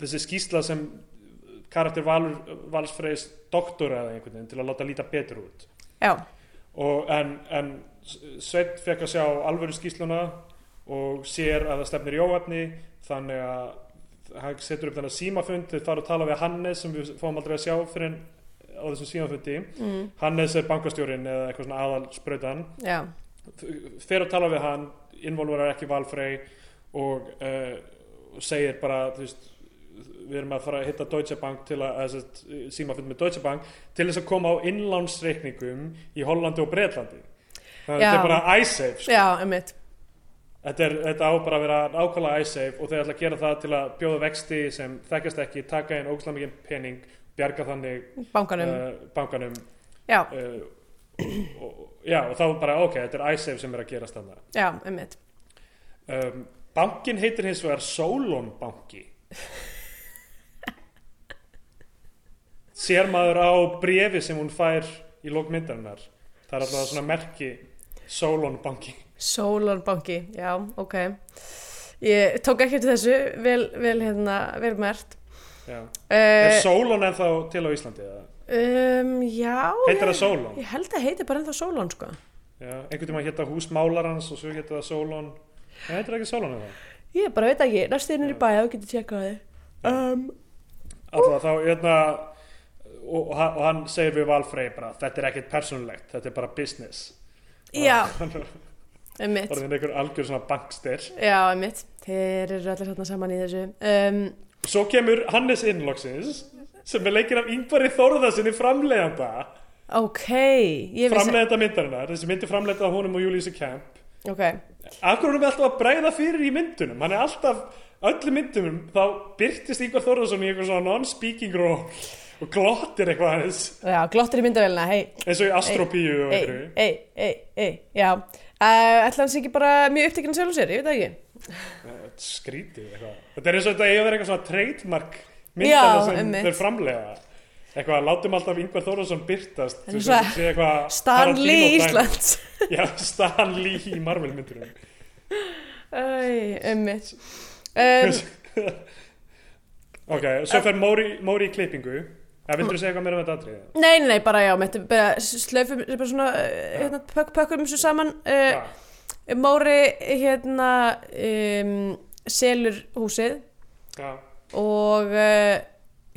þessi skýsla sem karakter Valur, Valsfreys doktoraði einhvern veginn til að láta líta betur út. Já, og en, en Sveit fekk að sjá alvöru skýsluna og sér að það stefnir í óefni þannig að hann setur upp þennan símafund þau fara að tala við Hannes sem við fáum aldrei að sjá fyrir en á þessum símafundi. Mm, Hannes er bankastjórin eða eitthvað svona aðal sprautan já, fer að tala við hann involverar ekki valfrey og uh, segir bara þú veist við erum að fara að hitta Deutsche Bank til að, að að símafund með Deutsche Bank til þess að koma á innlánsreikningum í Hollandi og Breitlandi þannig að þetta er bara iSafe sko. já, einmitt þetta, er, þetta á bara að vera nákvæmlega iSafe og þeir ætla að gera það til að bjóða vexti sem þekkjast ekki, taka inn ógæslega mikið pening, bjarga þannig bankanum, uh, bankanum. Já, uh, og, já, og þá bara ok, þetta er iSafe sem er að gerast þannig já, einmitt. Um, bankin heitir hins vegar Solon banki. Sér maður á brefi sem hún fær í lókmyndarinnar það er alltaf svona merki Solon banki Sólarbanki, já, ok. Ég tók ekki eftir þessu vel, vel hérna, vel mert já. er uh, Solon ennþá til á Íslandi um, já heitir það Solon ég held að heiti bara ennþá Sólon sko. Já, einhvern tíma hétta hús málarans og svo hétta það Solon það heitir ekki Solon eða? ég bara veit ekki, næstu þinn er í bæja og getur tjekkað þið um, alltaf þá hérna og, og hann- segir við Valfrey bara þetta er ekkert persónulegt, þetta er bara business. Já, orðin einhver algjör svona bankstyr já, einmitt, þeir eru allir hérna saman í þessu. Um, Svo kemur Hannes innloksins sem er leikinn af Ingvari Þórðarsinni framleiðanda. Ok, ég vissi framleiðanda myndarinnar, þessi myndi framleiðanda af honum og Júlíusi Kemp ok, Akkur erum við alltaf að bregða fyrir í myndunum? Hann er alltaf, öllu myndunum þá byrtist Ingvar Þórðarsson í einhver svona non-speaking role og glottir eitthvað hans já, glottir í myndavélina, hei. Eins og í Astropíu og ei, einhverju. ei, ei, ei, já ætla hans ekki bara mjög upptekinn sjálf sér, ég veit það ekki. Þetta er skrítið eitthvað. Þetta er eins og þetta eiga vera eitthvað svona trademark Já, myndana sem einmitt. þeir framleiða. Eitthvað, látum alltaf Ingvar Þórðarsson byrtast þú veist, sé eitthvað Stan Tarantino Lee dæmi. Íslands. Já, Stan Lee í Marvel myndunum. Æ, ummitt um, Ok, svo fer Móri, Móri í klippingu Það vildur þú segja eitthvað meira um þetta atrið? Nei, nei, bara já, bara slöfum, bara svona, uh, hérna, pök, pökkum þessu saman uh, Ja. Móri, hérna, um, selur húsið já, og uh,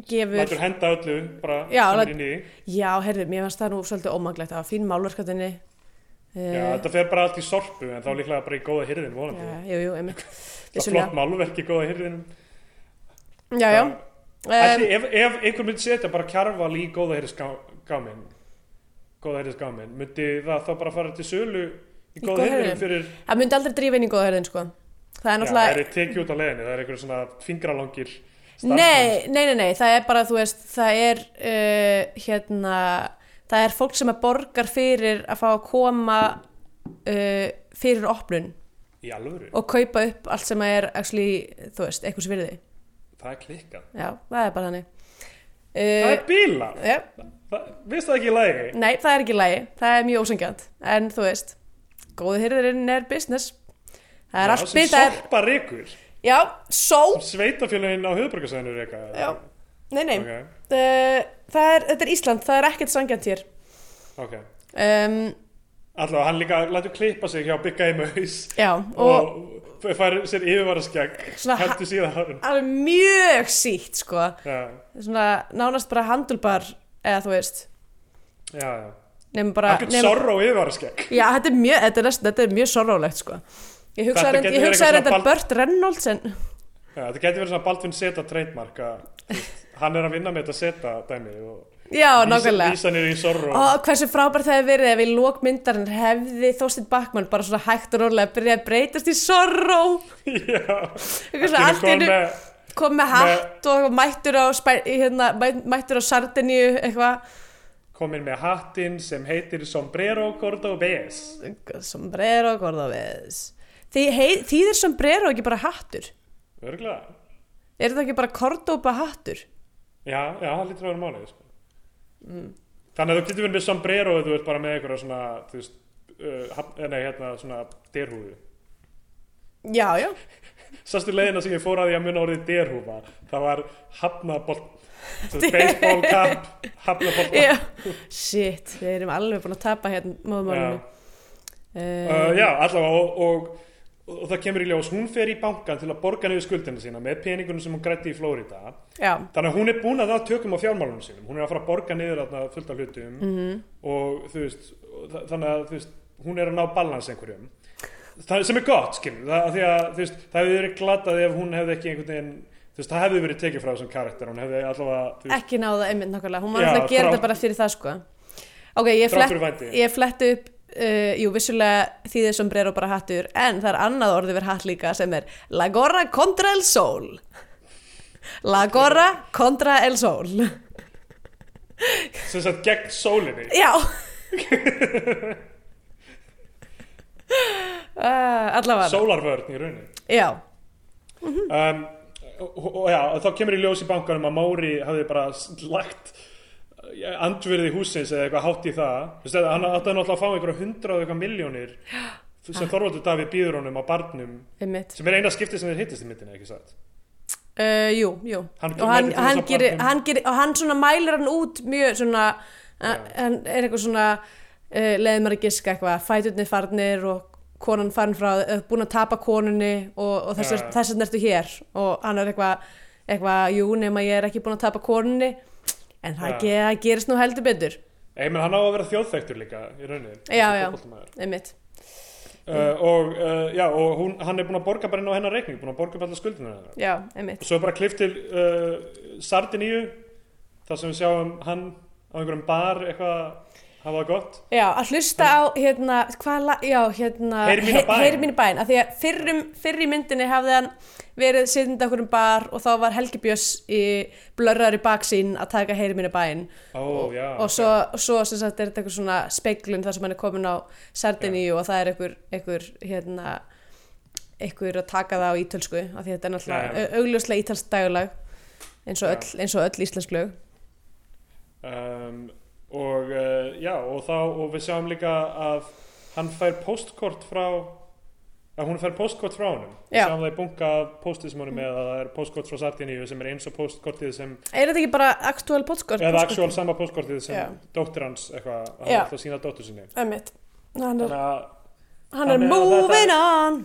gefur lætur henda öllu bara Já, er inn í já, heyrðu, mér fannst það nú svolítið ómaglegt það var fín málverkatinni Já, þetta fer bara allt í sorpu en þá líklega bara í góða hyrðin vonandi. já, jú, jú, einmitt Það er flott málverk í góða hyrðinum. já, já, Ætli, um, ef, ef einhver myndi setja bara kjarval í góða hyrðisgáminn, góða hyrðisgáminn, myndi það þá bara fara til sölu í Í góða góða hyrðinum hirðin? fyrir, það myndi aldrei drífa inn í góða hörðin sko. það er já, það náttúrulega er tekið út á leiðinni, það er einhver svona fingralangir Nei, nei, nei, nei, það er bara, þú veist, það er, uh, hérna, það er fólk sem að borgar fyrir að fá að koma uh, fyrir opnun Í alvöru, og kaupa upp allt sem er, actually, þú veist, eitthvað svirði. Það er klikkað. Já, það er bara þannig. Það Uh, er bíla, já, það, viðst það ekki í lagi? nei, það er ekki lægi, það er mjög ósengjant, en þú veist, góði hyrðurinn er business. Það er allt sem byrð, það er, sorpa ríkur, já, só, sveitafélagin á höfðbrukarsæðinu reyka. já, nei, nei, Ok, uh, það er, þetta er Ísland, það er ekkert sangjant hér. ok. Um, Alltaf, hann líka lætur klippa sig hjá Big Game Haus já, og, og fær sér ha- heldur síðan hann alveg mjög sítt sko, já, svona nánast bara handulbar eða þú veist. Já, já. nefnum bara nema- sorra og yfirvaraskegg. Já, þetta er mjög, þetta er, næst, þetta er mjög sorrólegt sko. Ég hugsaði gæti reynd- ég verið hugsaði eitthvað þetta svona Burt Reynolds en já, þetta getur verið svona Baldvin Seta trademark að hann er að vinna með þetta Seta dæmi og já, nákvæmlega. vísa niður í sorra og hversu frábært það hefði verið ef í lókmyndarinn hefði Þorstein Bakmann bara svona hægt og rólega byrjað að breytast í Sorrow já, eitthvað svona allt í kom með, kom með hatt og mættur á, hérna, mæ- mættur á Sardiníu eitthvað. Komin með hattinn sem heitir Sombrero Cordobés. Sombrero cordobés. Þýðir sombrero ekki bara hattur? Örgulega er þetta ekki bara cordoba hattur? Já, já, það lítur að vera málið sko. Mm. þannig að þú getur verið með Sombrero þú ert bara með einhverja svona þú veist, uh, haf- nei, hérna, svona derhúðu já, já, Sástu leiðina sem ég fór að því að muna orðið derhúfa? Það var hafnabolt Baseball cap Hafnabolt shit, við erum alveg búin að tapa hérna móðumálinu uh, Já, allavega og, og, og, það kemur í ljós Hún fer í bankan til að borga niður skuldina sína með peningunum sem hún grætti í Flórida já, Þannig að hún er búin að það tökum á fjármálunum sínum. Hún er að fara að borga niður þarna fullt af hlutum. -hmm. og þú veist þannig að veist, hún er að ná balans einhverjum. Það sem er gott skilur, það, að veist, það hefði verið glatað ef hún hefði ekki einhvern veginn veist, það hefði verið tekið frá þessum karakter. Hún hefði allavega, ekki náða einmitt nákvæmlega. Hún var alltaf að gera þetta bara fyrir það sko. Ok, ég, flett, ég fletti upp uh, jú, vissulega þýðir sombrero bara hattur en það er annað orðið verið hatt líka sem er la gorra contra el sol la gorra contra el sol. Sem sagt gegn sólinni. Já. Uh, Allavega. Sólarvörn í rauninni. Já, um, og, og já, þá kemur í ljós í bankanum að Móri hafði bara lagt andverði húsins eða eitthvað hátt í það. Þú veist, hann átti náttúrulega að fá einhverja hundra og eitthvað miljónir sem Þorvaldur Davíð býður honum á barnum einmitt. sem er eina skipti sem þeir hittist í myndinni, ekki satt? Uh, Jú, jú. Hann og hann, mætir til hann, þess að gerir, barnum. hann gerir og hann svona mælir hann út mjög svona uh, hann er eitthvað svona uh, leiði maður að giska eitthvað. Fæturnir farnir og konan farin frá uh, búin að tapa konunni og, og þess, Já. þess vegna ertu hér. Og hann er eitthvað eitthvað, jú, nema ég er ekki búin að tapa konunni en það, Já. ge, það gerist nú heldur betur. Ei, menn hann á að vera þjóðþektur líka í rauninni Já, já. einmitt. Uh, og, uh, já, og hún, hann er búin að borga bara inn á hennar reikning búin að borga upp alla skuldinu Já, einmitt. Og svo er bara klift til uh, Sardiníu þar sem við sjáum hann á einhverjum bar eitthvað það gott. Já, að hlusta á, hérna, hvað, la- já, hérna, Heyri mína bæn. af því að fyrrum, fyrr í myndinni hafði hann verið sittandi okkur um bar og þá var Helgi Björns í blörrar í baksín að taka heyri mína bæn ó, já, og svo, svo sem sagt er þetta eitthvað svona speiklun þar sem hann er komin á Sardiníu og það er einhver, einhver, hérna, einhver að taka það á ítölsku af því að þetta er náttúrulega augljóslega ítölskt dagalag eins og, öll, eins og öll íslensk lög. um, og uh, já, og þá og við sjáum líka að hann fær postkort frá að hún fær postkort frá honum við Já. sjáum það í bunga er með að það er postkort frá Sardiníu sem er eins og postkortið sem Er þetta ekki bara aktúal podcast? eða actual sama postkortið sem Já. dóttir hans eitthvað, hann er alltaf að sína dóttir sinni. Hann er, þannig að hann er Þannig moving þetta- on.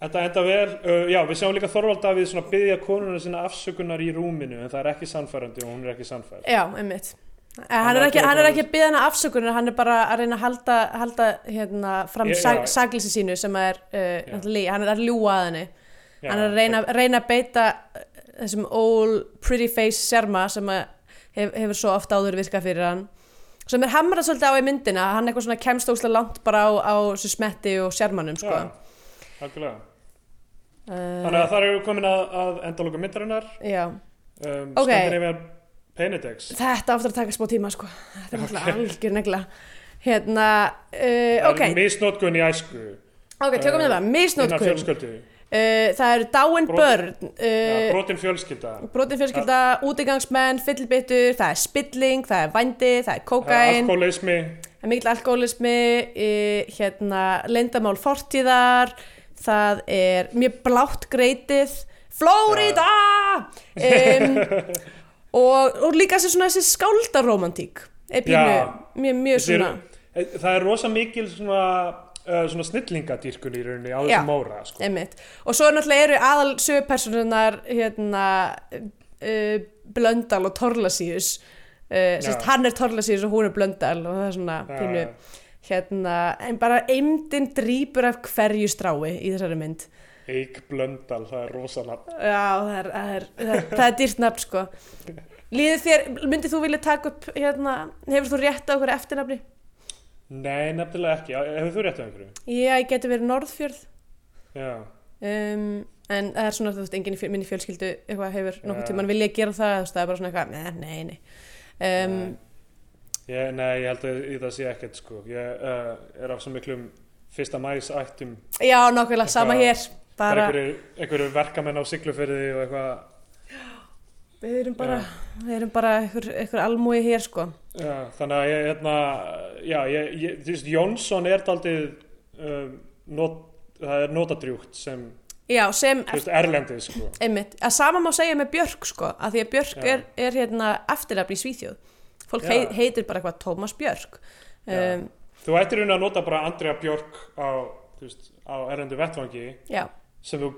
Þetta enda vel, uh, já við sjáum líka Þorvald Davíð svona byggja konuna sinna afsökunar í rúminu en það er ekki sannfærandi og hún er ekki sannfærd. Já, einmitt Hann er, ekki, hann er ekki að byggja hana afsökunar, hann er bara að reyna að halda, halda hérna, fram sag, saglisi sínu sem er, uh, hann er að ljúga að henni. Já, hann er að reyna, reyna að beita uh, þessum old pretty face sjarma sem hef, hefur svo oft áður virkað fyrir hann. Sem er hamrað svolítið á í myndina hann eitthvað svona kemst óslega langt bara á, á þessu smetti og sjarmanum sko. Já, uh, Þannig að það eru komin að, að endalóka myndarinnar, já. um, Ok. Penedex. þetta áttur að taka smá tíma sko. þetta er náttúrulega algjör negla. Hérna, uh, ok. misnótkun í æsku. ok, tökum við það, misnótkun uh, það eru dáin Brot- börn. Uh, brotin fjölskylda. brotin fjölskylda, útigangsmenn fyllbyttur, það er spilling það er vændi, það er kókain Alkoholismi. það er mikil alkoholismi uh, hérna, leyndamál fortíðar. Það er mjög blátt greitið. Flórida um, og, og líka þessi svona þessi skáldaromantík er pínu, mjög, mjög svona er- Það er rosa mikil svona, uh, svona snillingadýrkun í rauninni á þessum móra. Sko. og svo náttúrulega eru aðal sögupersonunar hérna uh, Blöndal og Torlasíus uh, sérst, hann er Torlasíus og hún er Blöndal og það er svona pínu hérna, en bara eimdin drýpur af hverju strái í þessari mynd Eik Blöndal, það er rosa nafn. já, það er, það er, það er, dýrt nafn sko líður þér, myndið þú vilja taka upp hérna, hefur þú rétt á okkur eftirnafni? Nei, nefnilega ekki. Hefur þú rétt á einhverju? Já, ég geti verið Norðfjörð Já. um, en það er svona þú veist, enginn í minni fjölskyldu eitthvað hefur nokkuð Ja. tímann vilja gera það það er bara svona eitthvað, nei, nei, nei um, Nei. Ég, nei, ég held að í það sé ekkert sko. Ég uh, er af svo miklum fyrsta mæs ættum. já, nokkulega, sama hér bara, einhverju, verkamenn á Siglufyrði og eitthvað. við erum bara við erum bara einhver, einhver almúi hér sko. Já, þannig að ég, hérna, já, ég, ég, þú veist, Jónsson er daldið, um, not, það er notadrjúkt sem, já, sem, veist, erlendið, sko. einmitt. Að sama má segja með Björk sko að því að Björk er, er hérna eftirnafn í Svíþjóð. Fólk Já. hei, heitir bara eitthvað Tómas Björk. Um, Þú ættir raunin að nota bara Andrea Björk á, veist, á erlendu vettvangi. Já, sem þú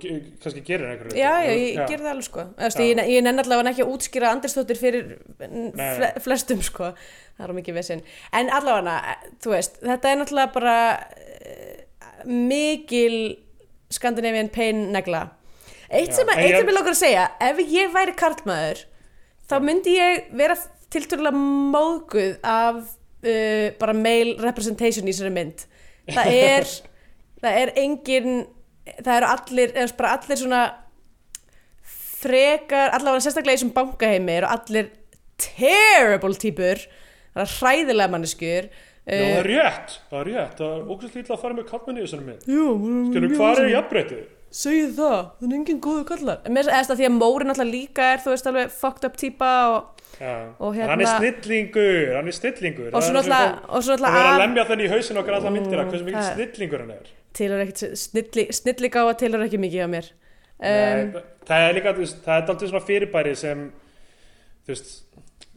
kannski gerir einhverju. já, já, ég já. gerði það alveg sko. Æst, Já. ég, ég nenni allavega ekki að útskýra Andersdóttir fyrir fle, flestum sko. Það er mikið vesinn en allavega, þú veist, þetta er náttúrulega bara uh, mikil Scandinavian pain negla. Eitt Já, sem, ég- ég lókar að segja ef ég væri karlmaður þá myndi ég vera tilturlega móðguð af uh, bara male representation í þessari mynd. Það er það er engin það eru allir, eða bara allir svona frekar, allavega sérstaklega í þessum bankaheimi eru allir terrible típur það er hræðilega manneskjur Já, það er rétt, það er rétt, það er ógæslega lítið að fara með kallmenni í þessari. Jú, Skilur, hvað er jafnbreytið? segið það, það er engin góðu kallar en mér finnst það því að Móri náttúrulega líka er þú veist alveg fucked up típa og, Já, Og En hann er hérna- snillingur, hann er snillingur. og svo náttúrulega og svo Það er að lemja þenni í hausin okkar alla myndina, hversu mikið snillingur hann er. Tilur ekkert snilli, snilligáfa tilur ekki mikið á mér. Nei, um, það er líka, veist, það er alltaf svona fyrirbæri sem, þú veist,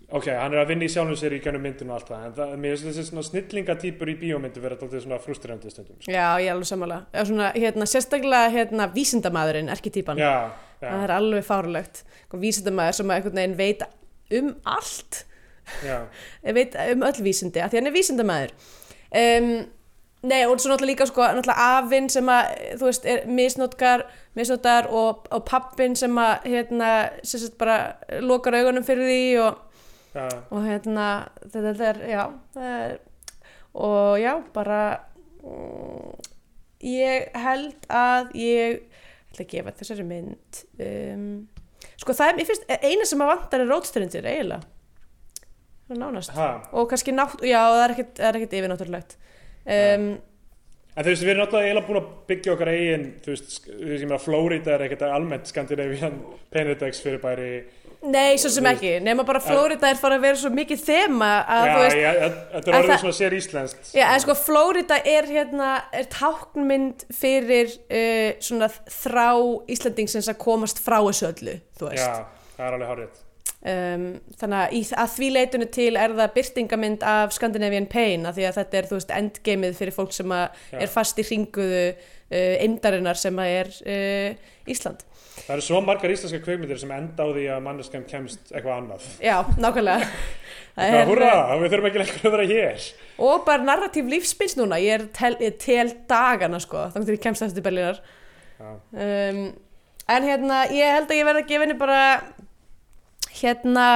ok, hann er að vinna í sjálfum sér í gænum myndinu og allt það, en það, mér finnst þessi svona snillingatýpur í bíómyndu vera alltaf svona frustrerandi stundum. sko. já, ég er alveg sammála. Eða svona, hérna, sérstaklega hérna, vísindamaðurinn, erketýpan Já, það já, er alveg fárulegt vísindamaður sem að einhvern veginn veit um allt. Já, veit um öll vísindi, af því hann er vísindamaður. Um, nei og svo náttúrulega líka sko, náttúrulega afinn sem að þú veist, er misnotkar misnotar og, og pappin sem að hérna, sem sagt bara lokar augunum fyrir því og, já, og hérna, þetta, þetta er já, er og já, bara mm, ég held að ég ætla að gefa þessari mynd um, sko það er, ég finnst, eina sem að vantar er rótstrindir eiginlega. Er nánast. Ha. og kannski nátt, já er það er ekkert yfirnáttúrulegt um, En þú veist, við erum náttúrulega eiginlega búin að byggja okkar eigin, þú veist, þú veist, ég meina, Flórida er ekkert almennt Scandinavian Penedex fyrirbæri. nei, svo sem ekki nema bara Flórida er fara að vera svo mikið þema að Já, þú veist ég, þetta er orðið svona sér íslenskt. Já, en sko Flórida er hérna, er táknmynd fyrir uh, svona þrá Íslandingsins að komast frá þessu öllu, þú veist. Já, það er alveg hárið. Um, þannig að, að því leitunu til er það byrtingamind af Scandinavian Pain að því að þetta er þú veist endgameið fyrir fólk sem er fast í hringuðu uh, eindarinnar sem er uh, Ísland. Það eru svo margar íslenska kveikmyndir sem enda á því að manneskan kemst eitthvað annað. já, nákvæmlega. Það er, húrra, uh, við þurfum ekki lengur að vera hér. og bara narratív lífsbyns núna. Ég er tel, ég tel dagana sko þannig að ég kemst til Berlínar. Um, en hérna ég held að ég verði að gefa henni bara hérna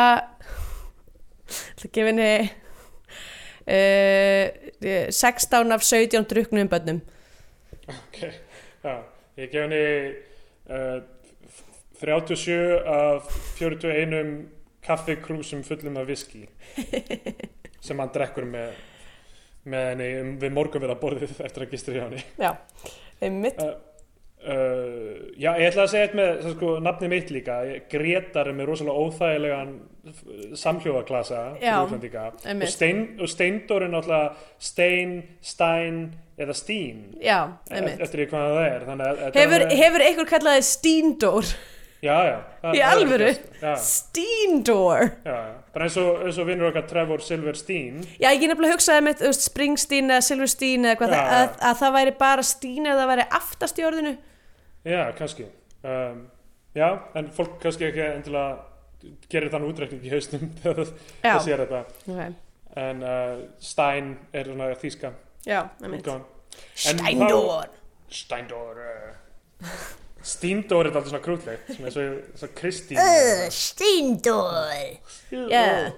henni uh, 16 af 17 druknum bönnum Ok, já, ég gef henni uh, 37 af 41 kaffikrúsum fullum af viski sem hann drekkur með, með henni um, við morgunverðarborðið eftir að gistur hjá henni. já, einmitt Uh, uh, já, ég ætla að segja eitt með sko, nafni mitt líka. Grétar er með rosalega óþægilegan fyrir útlendinga. og, stein, og Steindór er náttúrulega Stein, Stein eða Stín. Já, einmitt. eftir því hvað það er. Að þetta hefur, er- hefur einhver kallaði Steindór? Já, já, það- Í alvöru? þetta, já, já, bara eins og, og vinnur okkar Trevor Silver Steen Já, ég nefnilega hugsaði með Springsteen eða Silverstein eða hvað Já, það, að, að það væri bara Steen eða það væri aftast í orðinu já, kannski. Um, já, en fólk kannski ekki endilega gerir þann útreikning í haustum þegar það það sér þetta. Okay. en uh, Stein er svona þýska já, einmitt. útgáfan. En Steindór Uh, Steindór er alltaf svona krútlegt sem er svo, svo Kristín Steindór. Já,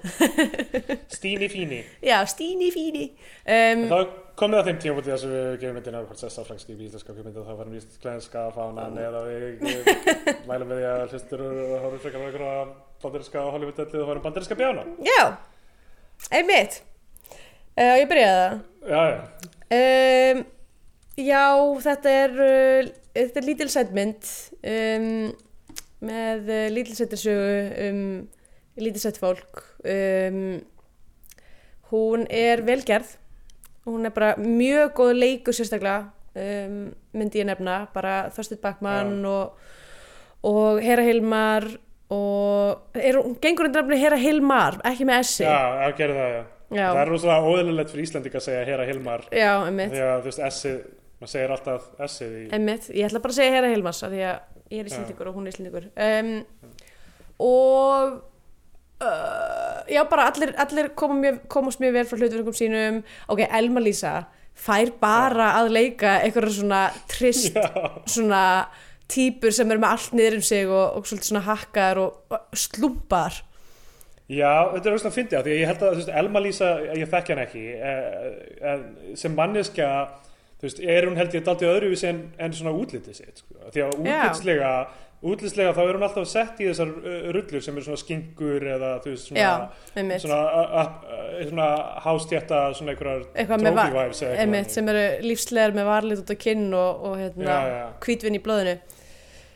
Stíni fíni. Já, Stíni fíni. Um, þá komið að þeim tíma þess að við gefum myndina hvort sessa flagskip í íslenska kjömyndu þá varum við glenska fánan eða við við mælum við því að hlustur og horfum frekar á einhverja bandarinska Hollywood-dellu og horfum bandarinska bjána Já, einmitt. Uh, Ég byrjaði það? Já, já, um, Já, þetta er uh, þetta er lítilsætmynd um, með uh, lítilsættisögu um lítilsætt fólk. Um, hún er velgerð hún er bara mjög góð leikur sérstaklega um, myndi ég nefna. Bara Þorstin Bakmann og, og Hera Hilmar og er, hún gengur undir nafni Hera Hilmar ekki með S-i. Já, já, gerðu það, já. Já. það er rosalega óðurlegt fyrir Íslandika að segja Hera Hilmar. Já, einmitt. Því að þú veist S-ið, maður segir alltaf S-ið í Einmitt, ég ætla bara að segja Hera Hilmars af því að ég er íslendingur og hún er íslendingur. Um, og uh, já bara allir, allir komast mjög vel frá hlutverkum sínum. Ok, Elma Lísa fær bara að leika eitthvað svona trist já, svona típur sem eru með allt niður um sig og, og svolítið svona hakkar og, og slumpar já, þetta er svona fyndið á því að ég held að veist, Elma Lísa, ég þekki hann ekki eh, en sem manneska þú veist, er hún held ég daldið öðruvísi en, en svona útlitið sitt sko. því að útlitslega útlitslega þá er hún alltaf sett í þessar rullur sem eru svona skingur eða þú veist svona já, svona, svona hástjætta svona einhverjar eða eitthvað. sem eru lífslegar með varlit út á kinn og, og hérna, Já, hvítvinn í blóðinu.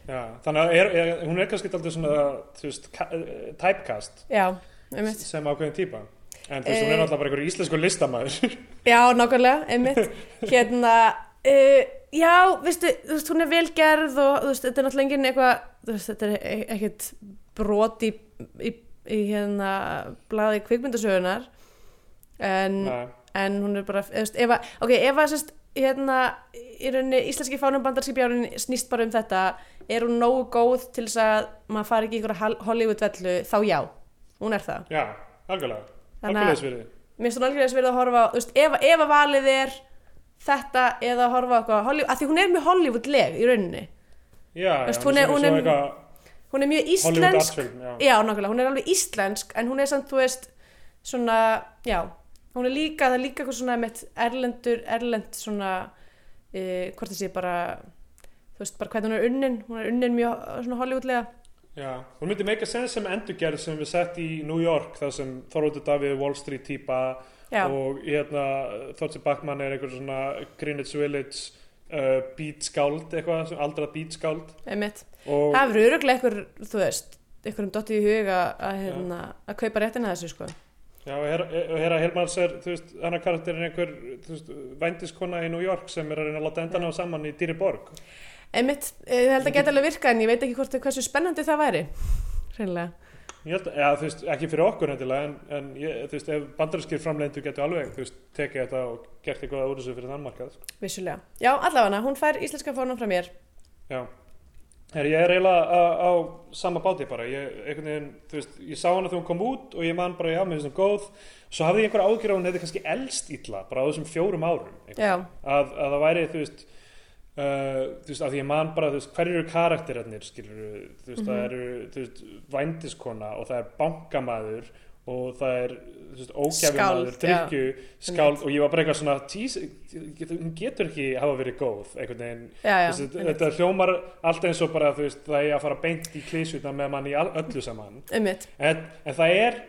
Já, þannig að er, er, hún er kannski alltaf svona þú veist, typecast já, sem ákveðin típa en þú veist, hún er Eh. alltaf bara einhver íslensku listamæður Já, nákvæmlega, einmitt. Hérna, uh, já, veistu, þú veist, hún er velgerð og þú veist, þetta er náttúrulega enginn eitthvað þú veist, þetta er e- ekkert brot í, í, í hérna blaði kvikmyndasögunar en, en hún er bara, þú veist, ef að ok, ef að sérst, hérna í rauninni íslenski fánum bandarski bjánin snýst bara um þetta, er hún nógu góð til þess að maður fari ekki í einhverja Hollywood-vellu, þá já, hún er það. Já, algjörlega Þannig að- mér finnst hún algjörlega þess verið að horfa á, þú veist, ef, ef að valið er þetta eða að horfa á eitthvað Hollywood, að því hún er mjög Hollywood-leg í rauninni. Já, Veist, já, hún er- hún er- svo eitthvað hún er mjög íslensk. já. já, nákvæmlega, hún er alveg íslensk en hún er samt, þú veist, svona já, hún er líka, það er líka eitthvað svona með erlendur, erlend svona e, hvort það sé bara þú veist, bara hvernig hún er unnin. Hún er unnin mjög svona Hollywood-lega Já, hún myndi make a sense sem endurgerð sem við sett í New York þar sem Þorvaldur Davíð Wall Street típa já, og hérna Þorvaldur Bakman er einhver svona Greenwich Village uh, beatskáld eitthvað, sem aldrað beatskáld einmitt. Það verður öruglega einhver, þú veist einhverjum dottið í huga að, hérna, að kaupa réttina þessu, sko. Já, og Hera, Hera Helmars er, þú veist, hennar karakter er einhver, vændiskona í New York sem er að reyna að láta enda ná saman í dýri borg. Einmitt, eh, ég held að geta alveg virka en ég veit ekki hvort hversu spennandi það væri hreinlega. ég held að, ja, þú veist, ekki fyrir okkur endilega en, en ég, þú veist, ef bandarinskir framleidendur getur alveg, þú veist, tekið þetta og gert eitthvað úr þessu fyrir þann markað vissulega. Já, allavega, hún fær íslenska fórnum frá mér. Já, Her, ég er eiginlega á, á sama báti bara, ég, einhvern veginn, þú veist, ég sá hana þegar hún kom út og ég man bara, já, mér finnst hún góð, svo hafði ég einhver ágjur að hún hefði kannski elst illa, bara á þessum fjórum árum, að, að það væri, þú veist, uh, þú veist, að því ég man bara, þú veist, hverju eru karakterarnir, skilur, þú veist, það eru, þú veist, vændiskona og það er bankamaður og það er, þú veist, ógæfumaður, Skáld, drykju, skáld og ég var bara eitthvað svona, tís, hún getur ekki hafa verið góð, einhvern veginn, já, já. Þessi, þetta hljómar alltaf eins og bara þú veist, það er að fara beint í klísutna með mann í öllu saman. En, en það er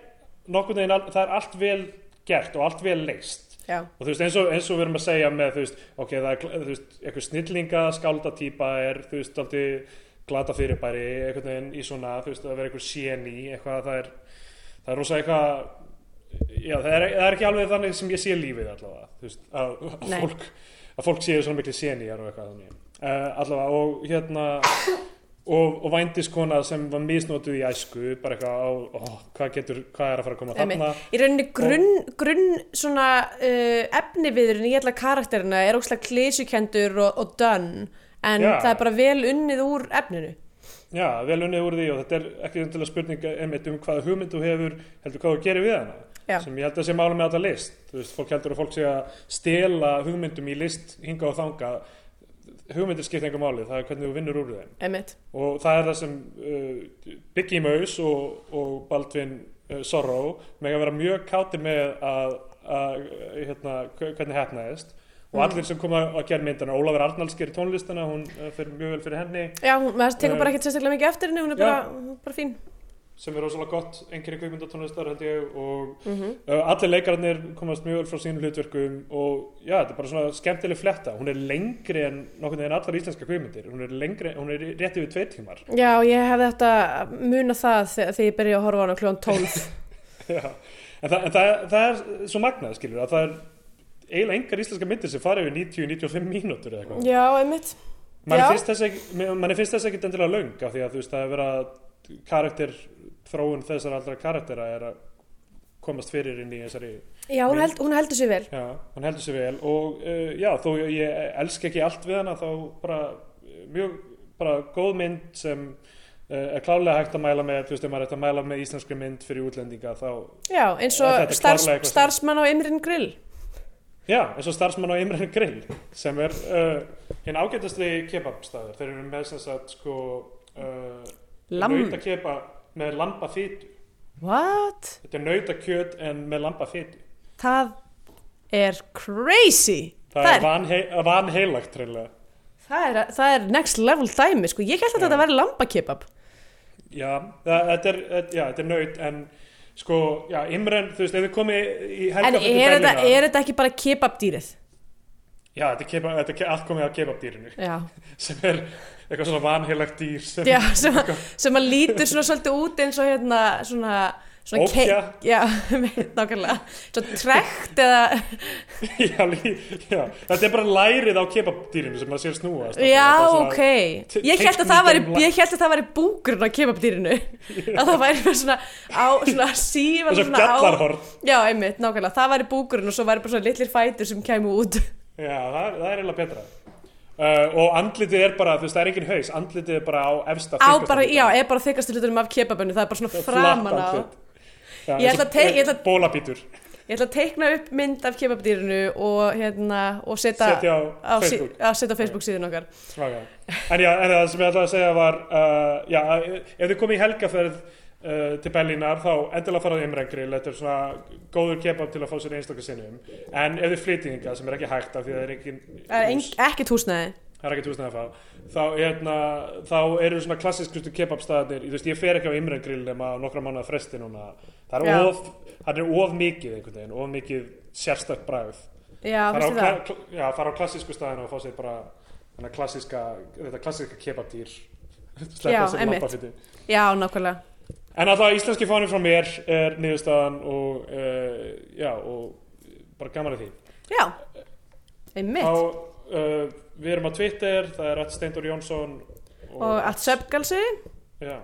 nokkurn veginn, það er allt vel gert og allt vel leist já. og þú veist eins og, eins og við erum að segja með þú veist, ok, það er þú veist, eitthvað snillinga skáldatýpa er þú veist, alltaf glata fyrirbæri einhvern veginn í svona, þú veist, að vera eitthvað séni eitthvað, það er það er rosa eitthvað já, það er, það er ekki alveg þannig sem ég sé lífið allavega, þú veist, að, að fólk að fólk séu svona miklu séníjar og eitthvað þannig uh, allavega og hérna og, og vændiskona sem var misnotuð í æsku bara eitthvað á, ó, hvað getur hvað er að fara að koma þarna Í rauninni grunn, grunn svona uh, efniviðurinn í alla karakterina er óslega klísukendur og, og done en Já. það er bara vel unnið úr efninu. já, vel unnið úr því og þetta er ekki endilega spurning einmitt um hvaða hugmynd þú hefur heldur hvað þú gerir við hana Já. sem ég held að sé mála með alla list þú veist, fólk heldur að fólk sé að stela hugmyndum í list hinga og þanga hugmyndir skipta enga máli, það er hvernig þú vinnur úr þeim Einmitt. og það er það sem uh, Biggie Maus og, og Baldwin uh, Sorrow með að vera mjög kátir með að, að hérna, hve- hvernig hefnaðist og Mm. allir sem koma að gera myndana Ólafur Arnalds gerir tónlistana, hún uh, fyrir mjög vel fyrir henni Já, hún, tekur Eh, bara ekkert sérstaklega mikið eftir henni, hún er bara, hún er bara fín. Sem er rosalega gott einhverju kvikmyndatónlistar held ég og Mm uh, allir leikararnir komast mjög vel frá sínum hlutverkum og já, þetta er bara svona skemmtileg fletta hún er lengri en nokkurn veginn allar íslenska kvikmyndir hún er lengri, hún er rétt yfir tveir tímar Já, ég hefði þetta muna það þegar, ég byrja að horfa á hana kljóðan 12. Já, en, það, en það, það er svo magnað skilur að það er eiginlega engar íslenska myndir sem fara yfir 90-95 mínútur eða eitthvað Já, einmitt. mann já. finnst þess ekki endilega löng af því að þú veist er karakter þróun þessar allra karaktera er að komast fyrir inn í þessari Já, hún, held, hún heldur sér vel. já, hann heldur sér vel og uh, já, þó ég elsk ekki allt við hana þá bara uh, mjög bara góð mynd sem uh, er klálega hægt að mæla með þú veist, ef maður er hægt að mæla með íslenskri mynd fyrir útlendinga þá Já, eins og starfs, starfsmann á Imrin Grill. Já, eins og starfsmann á Imran Grill sem er uh, hinn ágætasti kebabstæður. Þeir eru með sem sagt sko uh, Lamb. nautakeba með lamba fytu. What? Þetta er nautakjöt en með lamba fytu. Það er crazy. Það, er vanhe vanheilagt treinlega. Það það er next level dæmi, sko. Ég held að Já. þetta væri lambakebab. Já, það, þetta er, er naut en sko, já, Imran, þú veist, ef við komið í En helgafundi er þetta, er þetta ekki bara kebabdýrið? Já, þetta er, kebab, þetta er allt komið á kebabdýrinu sem er eitthvað svona vanheilagt dýr sem Já, sem, að- sem að lítur svona svolítið út eins og hérna svona, svona Ópja. ke- Já, nákvæmlega. Svo trekt eða, já, já, þetta er bara lærið á kebabdýrinu sem maður sér snúast já, svona- ok. Ég held að það væri, ég held að það væri búkurinn á kebabdýrinu. Að það væri bara svona á, svona sífan eins og gjallarhorn Já, einmitt, nákvæmlega. Það væri búkurinn og svo væri bara svona litlir fætur sem kæmu út. já, það, það er eiginlega betra uh, og andlitið er bara, þú veist, það er engin haus andlitið er bara á efsta Á bara, já, er bara þykast hlutunum af kebabinu. Það er bara svona framan á. Já, Ég ætla að ætla bólabítur Ég ætla að teikna upp mynd af kebabdýrinu og hérna, og setja á sí- Facebook á, setja á Facebook síðan okkar. Svaka. en já, en það sem ég ætlaði að segja var uh, já, ef þið komið í helgaferð uh, til Berlínar þá endilega farað í Imrengrill, þetta er svona góður kebab til að fá sér einstaklega sinnum. En ef þið flytið hingað sem er ekki hægt af því að það er ekki eng- ekkert húsnæði. það er ekki túsnið að fá. Þá, hérna, þá eru svona þú veist, ég fer ekki á Imrengrill nema nokkra mánuða fresti núna. Það er of, það er of mikið einhvern veginn, of mikið sérstakt bragð. Já, fara á, kla, já, fara á klassísku staðina og fá sér bara klassíska, klassíska kebabdýr. Já, lampafiti Já, nákvæmlega. En alltaf íslenski fánin frá mér er niðurstaðan og uh, já, og bara gaman að því Já, einmitt. á, uh, við erum á Twitter það er að Steindur Jónsson Og allt söpgalsi. já,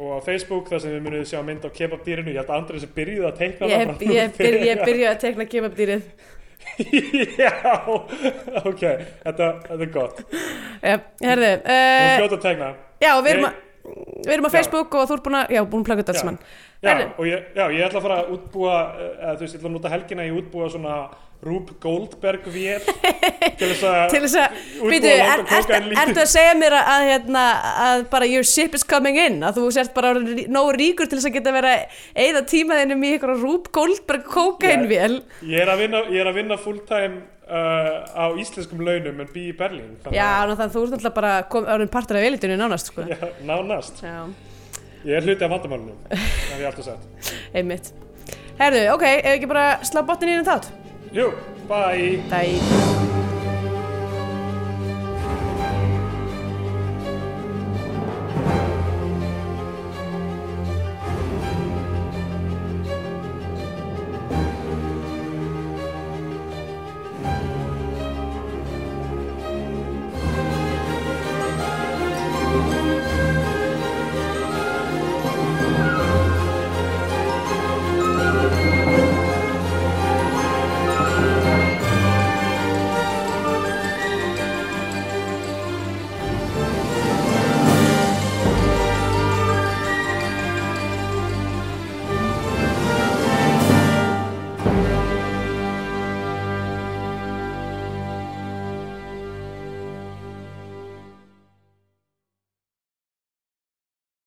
og á Facebook þar sem við munum sjá mynd á kebabdýrinu ég held að Andrið sem byrjuði að teikna Ég, það ég, byrj, ég byrju að tekna kemabdýrið. Já, ok, þetta, þetta er gott herðu, Þú er uh, fljótt að tegna já, við erum, að, við erum á Já. Facebook og þú ert búin að, já, búin að plaka þetta alls Já. mann. Já, og ég, já, ég ætla að fara að útbúa eh, eða þú veist, ég ætla að nota helgina í að útbúa svona Rube Goldberg vél til þess að að, útbúa langa er, ertu, kókaín lítið. ertu að segja mér að, að, hérna, að bara your ship is coming in, að þú sért bara nógu ríkur til þess að geta vera eða tímaðinum í einhverja Rúb Goldberg kókainvél. Ég er að vinna, ég er að vinna full time uh, á íslenskum launum en bý í Berlín þannig Já, þannig að þú ert náttúrulega bara orðin partur af elitinu nánast, sko. Já, nánast Já, Ég er hluti af vandamálunum Það er alltaf sagt einmitt. Herðu, ok, ef ekki bara slá botnin í einu þátt? Jú, bye Bye.